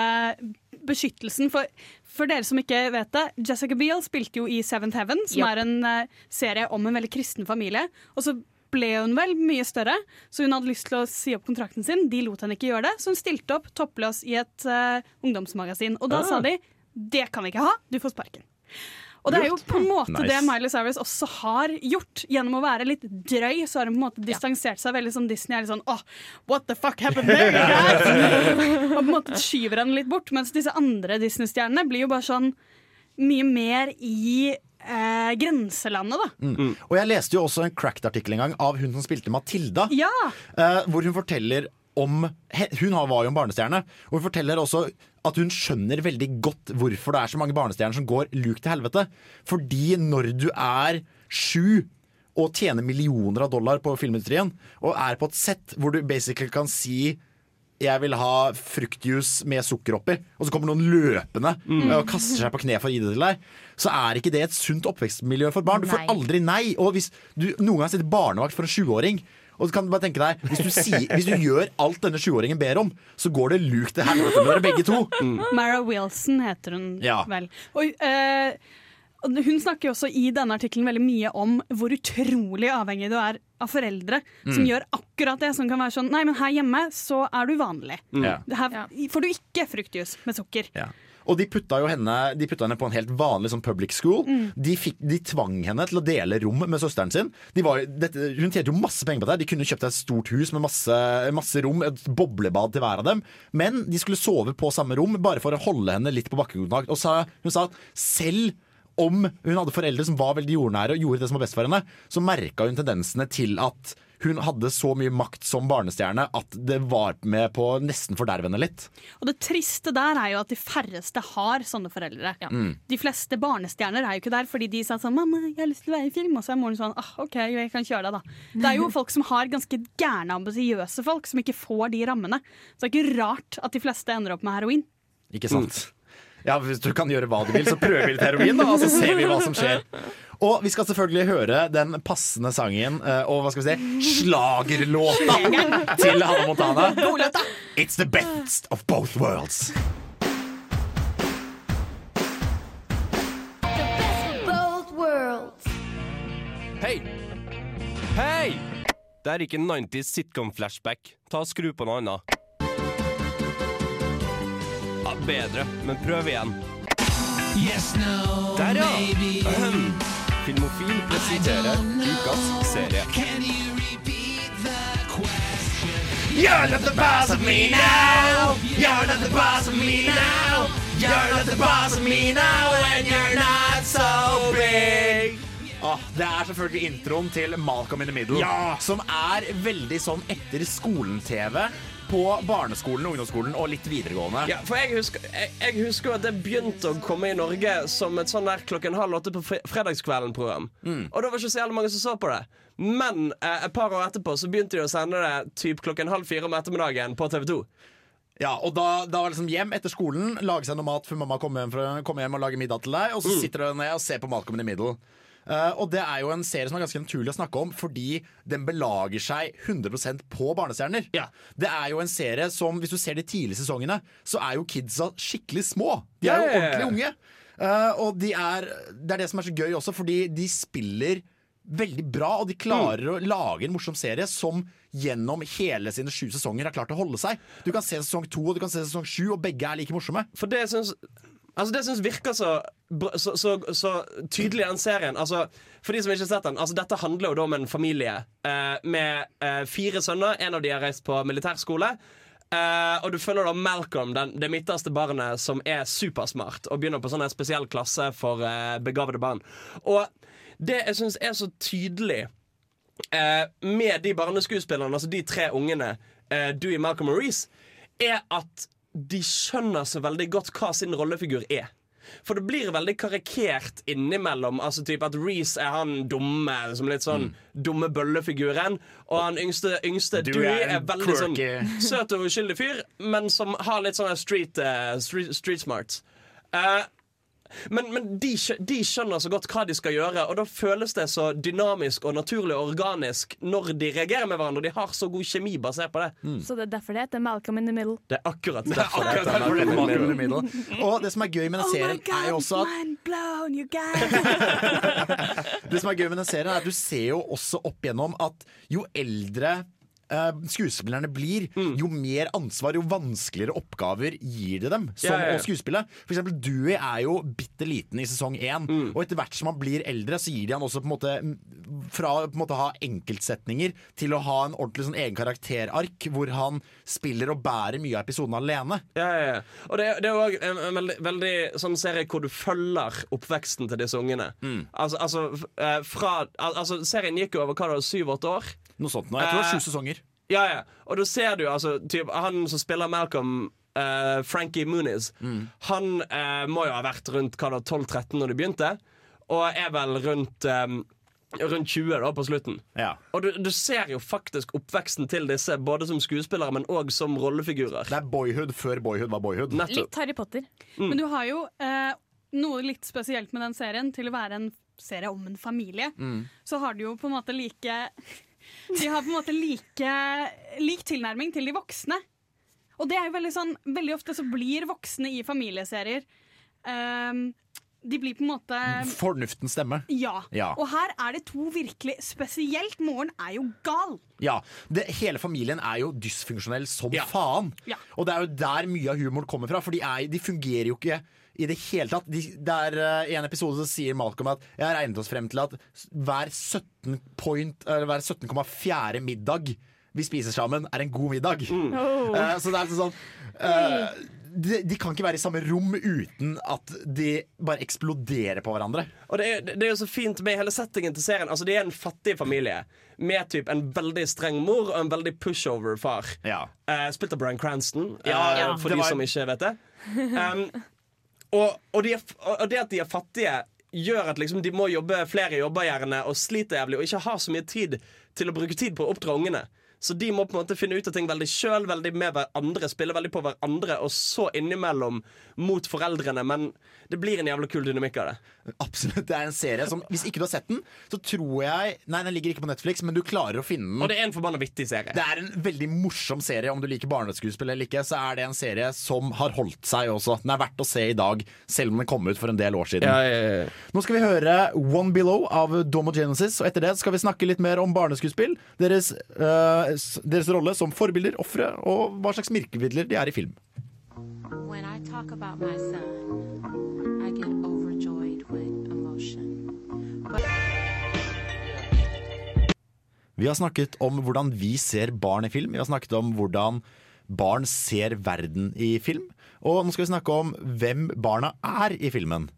beskyttelsen. For, for dere som ikke vet det, Jessica Biel spilte jo i Seventh Heaven, som yep. er en uh, serie om en veldig kristen familie. Og så ble hun vel mye større, så hun hadde lyst til å si opp kontrakten sin. De lot henne ikke gjøre det, så hun stilte opp toppløs i et uh, ungdomsmagasin. Og da Ah. sa de det kan vi ikke ha, du får sparken. Og det er jo på en måte Nice. det Miley Cyrus også har gjort. Gjennom å være litt drøy, så har hun på en måte distansert seg veldig som Disney er litt sånn oh, what the fuck happened there? guys?» og på en måte skyver henne litt bort. Mens disse andre Disney-stjernene blir jo bare sånn mye mer i eh, grenselandet, da. Mm. Og jeg leste jo også en cracked-artikkel en gang av hun som spilte Matilda. Ja! eh, hvor hun forteller om he- Hun har- var jo en barnestjerne. Og hun forteller også at hun skjønner veldig godt hvorfor det er så mange barnestjerner som går luk til helvete. Fordi når du er sju og tjener millioner av dollar på filmindustrien, og er på et sett hvor du basically kan si jeg vil ha fruktjuice med sukker oppi, og så kommer noen løpende Mm. og kaster seg på kne for å gi det til deg, så er ikke det et sunt oppvekstmiljø for barn. Du får aldri nei. Og hvis du noen gang sitter barnevakt for en sjuåring og du kan bare tenke deg, hvis du, sier, hvis du gjør alt denne sjuåringen ber om, så går det lukt til helvete med dere begge to. Mara Wilson heter hun Ja. vel. Og, eh, hun snakker også i denne artikkelen veldig mye om hvor utrolig avhengig du er av foreldre som Mm. gjør akkurat det. Som kan være sånn Nei, men her hjemme så er du vanlig. Mm. Her får du ikke fruktjus med sukker. Ja. Og de putta jo henne, de putta henne på en helt vanlig sånn public school. Mm. De, fikk, de tvang henne til å dele rom med søsteren sin. De var, dette, hun tjente jo masse penger på det. De kunne kjøpt et stort hus med masse, masse rom, et boblebad til hver av dem. Men de skulle sove på samme rom bare for å holde henne litt på bakkekontakt. Og sa, hun sa at selv om hun hadde foreldre som var veldig jordnære og gjorde det som var best for henne, så merka hun tendensene til at hun hadde så mye makt som barnestjerne at det var med på å nesten forderve henne litt. Og det triste der er jo at de færreste har sånne foreldre. Mm. De fleste barnestjerner er jo ikke der fordi de sa sånn 'Mamma, jeg har lyst til å være i film', og så er moren sånn ah, 'OK, jeg kan kjøre deg', da. Det er jo folk som har ganske gærne, ambisiøse folk, som ikke får de rammene. Så det er ikke rart at de fleste ender opp med heroin. Ikke sant? Ja, Hvis du kan gjøre hva du vil, så prøver vi litt heroin, da, og så ser vi hva som skjer. Og vi skal selvfølgelig høre den passende sangen eh, og hva skal vi si slagerlåta til Hanne Montana. It's the best of both worlds. Both worlds. Hei! Hei! Det er ikke 90s sitcom-flashback. Ta og Skru på noe annet. Bedre, men prøv igjen. Der, ja! Ahem. Filmofil presenterer ukas serie. You're not the boss of me now. You're not the boss of me now. You're not the boss of me now, and you're not so big. Ah, det er selvfølgelig introen til Malcolm in the Middle, Ja. som er veldig sånn etter skolen-TV på barneskolen, ungdomsskolen og litt videregående. Ja, for jeg husker, jeg, jeg husker at det begynte å komme i Norge som et sånn der klokken halv åtte på fredagskvelden-program. Mm. Og da var ikke så jævlig mange som så på det. Men eh, et par år etterpå så begynte de å sende det typ klokken halv fire om ettermiddagen på TV2. Ja, og da, da var det liksom hjem etter skolen, lage seg noe mat før mamma kommer hjem, kom hjem og lager middag til deg, og så Mm. sitter du ned og ser på Malcolm in the Middle. Eh, og det er jo en serie som er ganske naturlig å snakke om, fordi den belager seg 100% på barnestjerner. Det er jo en serie som, hvis du ser de tidlige sesongene, så er jo kidsa skikkelig små. De er jo ja, ja. ordentlig unge. Eh, og de er, det er det som er så gøy også, fordi de spiller veldig bra, og de klarer å lage en morsom serie som gjennom hele sine sju sesonger har klart å holde seg. Du kan se sesong to og du kan se sesong sju, og begge er like morsomme. For det syns Altså det syns virker så, så, så, så tydelig den serien. Altså, for de som ikke har sett den altså Dette handler jo da om en familie eh, med eh, fire sønner. En av de har reist på militærskole. Eh, og du følger da Malcolm, den, det midterste barnet, som er supersmart og begynner på sånn en spesiell klasse for eh, begavede barn. Og det jeg syns er så tydelig eh, med de barneskuespillerne, altså de tre ungene, eh, Dewey, Malcolm og Reece, er at de skjønner så veldig godt hva sin rollefigur er. For det blir veldig karikert innimellom. Altså typ At Reece er han dumme, som litt sånn dumme bøllefiguren. Og han yngste, yngste Du er er, veldig sånn søt og uskyldig fyr, men som har litt sånn street, uh, street, street smart. Eh, men men de, de skjønner så godt hva de skal gjøre, og da føles det så dynamisk og naturlig og organisk når de reagerer med hverandre. Og de har så god kjemi basert på det. Så det er derfor det heter Malcolm in the Middle. Det er akkurat er derfor det heter Malcolm in Malcolm in the Middle. Og det som er gøy med den serien, er jo også at mind blown, you guys. Det som er gøy med den serien er at Du ser jo også opp igjennom at jo eldre skuespillerne blir, Mm. jo mer ansvar, jo vanskeligere oppgaver gir det dem som å skuespille. For eksempel Dewey er jo bitte liten i sesong én, Mm. og etter hvert som han blir eldre, så gir de han også på en måte mm, fra å på en måte ha enkeltsetninger til å ha en ordentlig sånn egen karakterark, hvor han spiller og bærer mye av episoden alene. Ja, ja, ja. Og det, det er òg en, en veldig, veldig sånn serie hvor du følger oppveksten til disse ungene. Altså, altså, eh, fra, altså Serien gikk jo over hva da, syv-åtte år. Noe sånt nå. Jeg tror det er Eh, sju sesonger. Ja, ja. Og da ser du altså typ, Han som spiller Malcolm, uh, Frankie Muniz, han uh, må jo ha vært rundt 12-13 når de begynte, og er vel rundt um, Rundt 20 da på slutten. Og du, du ser jo faktisk oppveksten til disse, både som skuespillere, men òg som rollefigurer. Det er boyhood før boyhood var boyhood. Litt Harry Potter. Mm. Men du har jo eh, noe litt spesielt med den serien. Til å være en serie om en familie, Mm. så har du jo på en måte like De har på en måte like lik tilnærming til de voksne. Og det er jo veldig sånn Veldig ofte så blir voksne i familieserier um, De blir på en måte Fornuftens stemme. ja. Ja. Og her er det to virkelig Spesielt moren er jo gal. Ja, det, Hele familien er jo dysfunksjonell som Ja. faen. Ja. Og det er jo der mye av humoren kommer fra, for de, er, de fungerer jo ikke i det hele tatt. De, det er uh, en episode som sier Malcolm at jeg har regnet oss frem til at hver 17 point, eller hver 17,4 middag vi spiser sammen, er en god middag. Oh. Uh, så det er sånn uh, de, de kan ikke være i samme rom uten at de bare eksploderer på hverandre. Og det er, det er jo så fint med hele settingen til serien. Altså, De er en fattig familie med typ en veldig streng mor og en veldig pushover-far. Eh, spilt av Brian Cranston, Ja, eh, ja. for Det de var- som ikke vet det. Um, og, og, de og det at de er fattige, gjør at liksom, de må jobbe flere jobber gjerne og sliter jævlig og ikke har så mye tid til å bruke tid på å oppdra ungene. Så de må på en måte finne ut av ting veldig sjøl, veldig med hverandre, spille veldig på hverandre, og så innimellom mot foreldrene. Men det blir en jævla kul dynamikk av det. Absolutt, Det er en serie som, hvis ikke du har sett den, så tror jeg Nei, den ligger ikke på Netflix, men du klarer å finne den. Og det er en forbanna vittig serie. Det er en veldig morsom serie. Om du liker barneskuespill eller ikke, så er det en serie som har holdt seg også. Den er verdt å se i dag, selv om den kom ut for en del år siden. Ja, ja, ja. Nå skal vi høre One Below av Domo Genesis, og etter det skal vi snakke litt mer om barneskuespill, deres, s- deres rolle som forbilder, ofre, og hva slags virkemidler de er i film. When I talk about my son, I get overjoyed with emotion. But Vi har snakket om hvordan vi ser barn i film. Vi har snakket om hvordan barn ser verden i film. Og nå skal vi snakke om hvem barna er i filmen.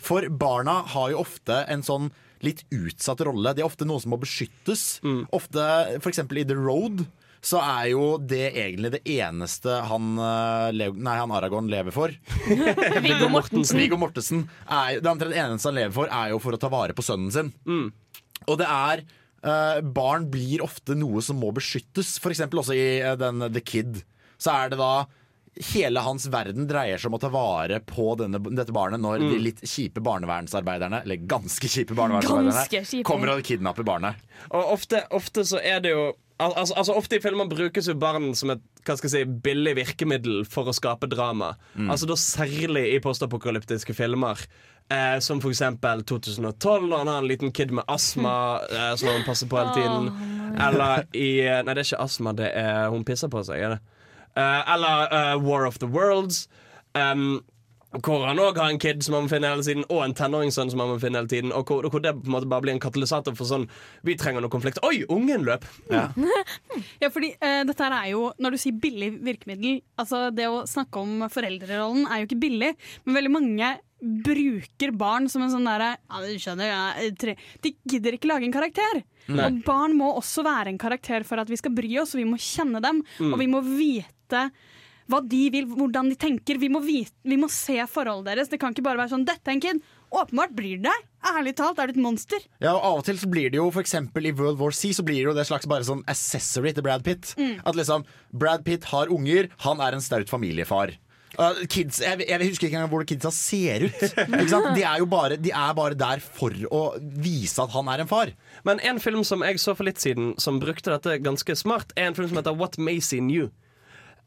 For barna har jo ofte en sånn litt utsatt rolle. De er ofte noen som må beskyttes. Ofte, f.eks. i The Road, så er jo det egentlig det eneste han, eh, nei, han Aragorn lever for. Viggo Mortensen. Viggo Mortensen er, Det omtrent eneste han lever for, er jo for å ta vare på sønnen sin. Og det er eh, Barn blir ofte noe som må beskyttes. For eksempel også i eh, den The Kid. Så er det da Hele hans verden dreier seg om å ta vare på denne, dette barnet når de Mm. litt kjipe barnevernsarbeiderne, eller ganske kjipe barnevernsarbeiderne, Ganske kjipe. kommer og kidnapper barnet. Og ofte, ofte så er det jo altså, altså Ofte i filmer brukes jo barn som et hva skal jeg si, billig virkemiddel for å skape drama. Mm. Altså da Særlig i postapokalyptiske filmer. Eh, som for eksempel 2012, når han har en liten kid med astma eh, som han passer på hele tiden. Eller i Nei, det er ikke astma, det er hun pisser på seg. Er det? Eh, eller eh, War of the Worlds. Um, hvor han òg har en kid som han må finne hele tiden og en tenåringssønn som han må finne hele tiden. Og hvor, hvor det på en måte bare blir en katalysator for sånn Vi trenger noe konflikt. Oi, ungen løp! Ja, fordi uh, dette her er jo, Når du sier billig virkemiddel altså Det å snakke om foreldrerollen er jo ikke billig, men veldig mange bruker barn som en sånn derre ja, du skjønner, ja, tre. De gidder ikke lage en karakter. Nei. Og barn må også være en karakter for at vi skal bry oss, og vi må kjenne dem. Mm. Og vi må vite hva de vil, hvordan de tenker. Vi må, vite, vi må se forholdet deres. Det kan ikke bare være sånn 'dette er en kid'. Åpenbart blir det. Ærlig talt er det et monster. Ja, og Av og til så blir det jo for eksempel i World War C Så blir det jo det slags bare sånn accessory til Brad Pitt. Mm. At liksom Brad Pitt har unger, han er en staut familiefar. Uh, kids, jeg, jeg husker ikke engang hvordan kidsa ser ut. Ikke sant? De, er jo bare, de er bare der for å vise at han er en far. Men en film som jeg så for litt siden, som brukte dette ganske smart, er en film som heter What Macy Knew.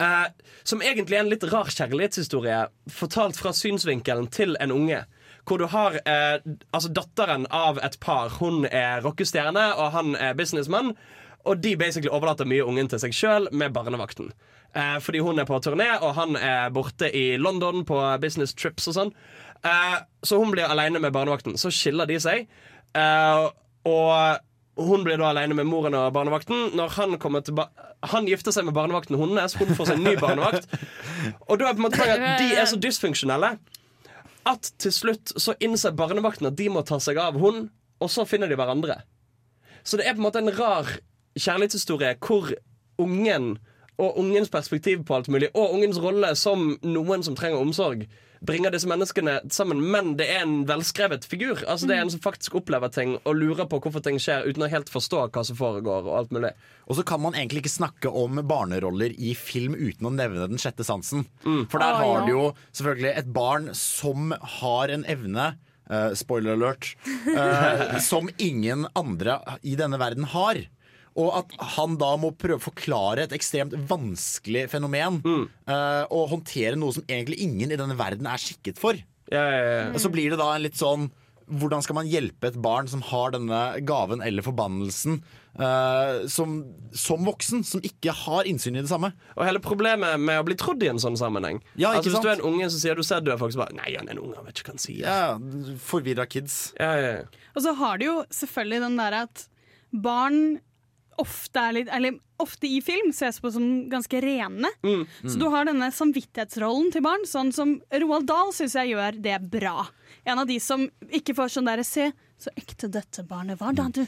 Eh, som egentlig er en litt rar kjærlighetshistorie fortalt fra synsvinkelen til en unge. Hvor du har eh, altså datteren av et par. Hun er rockestjerne, og han er businessmann. Og de basically overlater mye ungen til seg sjøl med barnevakten. Eh, fordi hun er på turné, og han er borte i London på business trips og sånn. Eh, så hun blir aleine med barnevakten. Så skiller de seg. Eh, og hun blir da alene med moren og barnevakten. Når Han Han gifter seg med barnevakten hennes, hun får seg en ny barnevakt. Og da er på en måte poenget at de er så dysfunksjonelle at til slutt så innser barnevakten at de må ta seg av hun, og så finner de hverandre. Så det er på en måte en rar kjærlighetshistorie hvor ungen og ungens perspektiv på alt mulig, og ungens rolle som noen som trenger omsorg, bringer disse menneskene sammen. Men det er en velskrevet figur. Altså Det er en som faktisk opplever ting og lurer på hvorfor ting skjer, uten å helt forstå hva som foregår. Og alt mulig Og så kan man egentlig ikke snakke om barneroller i film uten å nevne den sjette sansen. For der har du jo selvfølgelig et barn som har en evne Uh, Spoiler alert. Uh, som ingen andre i denne verden har. Og at han da må prøve å forklare et ekstremt vanskelig fenomen. eh, og håndtere noe som egentlig ingen i denne verden er skikket for. Og så blir det da en litt sånn hvordan skal man hjelpe et barn som har denne gaven eller forbannelsen uh, som, som voksen, som ikke har innsyn i det samme? Og hele problemet med å bli trodd i en sånn sammenheng Ja, ikke altså, Hvis du er en unge som sier du ser du folk så bare Nei, han er en unge, han vet ikke hva han sier. Ja, Forvirra kids. Ja, ja, ja. Og så har du jo selvfølgelig den der at barn ofte litt Eller ofte i film ses på som ganske rene. Mm. Så du har denne samvittighetsrollen til barn, sånn som Roald Dahl syns jeg gjør det bra. En av de som ikke får sånn derre Se, så ekte dette barnet var da, du.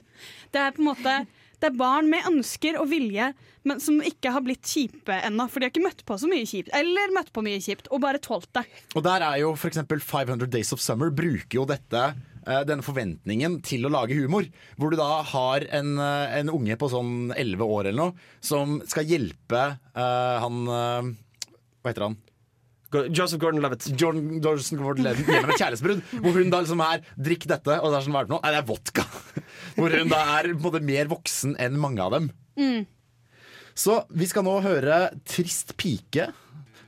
Det er på en måte det er barn med ønsker og vilje, men som ikke har blitt kjipe ennå. For de har ikke møtt på så mye kjipt, eller møtt på mye kjipt, og bare tålt det. Og der er jo f.eks. 500 Days of Summer bruker jo dette denne forventningen til å lage humor. Hvor du da har en, eh, en unge på sånn 11 år eller noe som skal hjelpe uh, han uh, Hva heter han? Joseph Gordon-Levitt. Jordan Gordon-Levitt gjennom et kjærlighetsbrudd. Hvor hun da liksom er 'drikk dette', og det er sånn hva er det for noe? Nei, det er vodka. Hvor hun da er på en måte mer voksen enn mange av dem. Mm. Så vi skal nå høre 'Trist pike'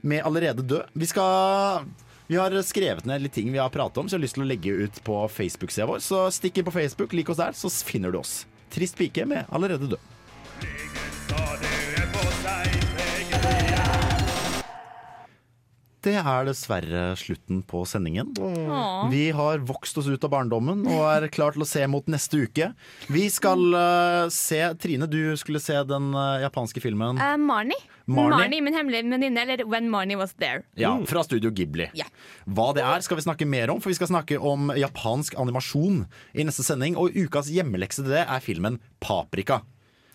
med 'Allerede død'. Vi skal vi har skrevet ned litt ting vi har pratet om, så jeg har lyst til å legge ut på Facebook-sida vår. Så stikk inn på Facebook, lik oss der, så finner du oss. 'Trist pike' med 'Allerede død'. Det er dessverre slutten på sendingen. Åh. Vi har vokst oss ut av barndommen og er klar til å se mot neste uke. Vi skal uh, se Trine, du skulle se den uh, japanske filmen. uh, Marnie. Marnie? min hemmelige venninne, eller When Marnie Was There. Ja, Fra Studio Ghibli. Yeah. Hva det er, skal vi snakke mer om, for vi skal snakke om japansk animasjon i neste sending. Og ukas hjemmelekse til det er filmen Paprika.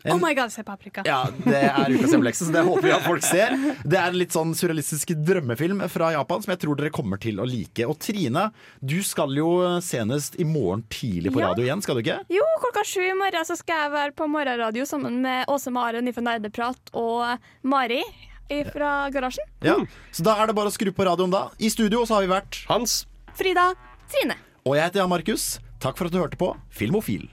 En- Oh my god, se paprika. Ja, Det er ukas hjemmelekse, så det håper vi at folk ser. Det er en litt sånn surrealistisk drømmefilm fra Japan som jeg tror dere kommer til å like. Og Trine, du skal jo senest i morgen tidlig på Ja. radio igjen, skal du ikke? Jo, klokka sju i morgen så skal jeg være på morgenradio sammen med Åse Maren fra Nerdeprat og Mari fra Garasjen. Ja, Så da er det bare å skru på radioen da. I studio så har vi vært Hans. Frida. Trine. Og jeg heter Jan Markus. Takk for at du hørte på Filmofil.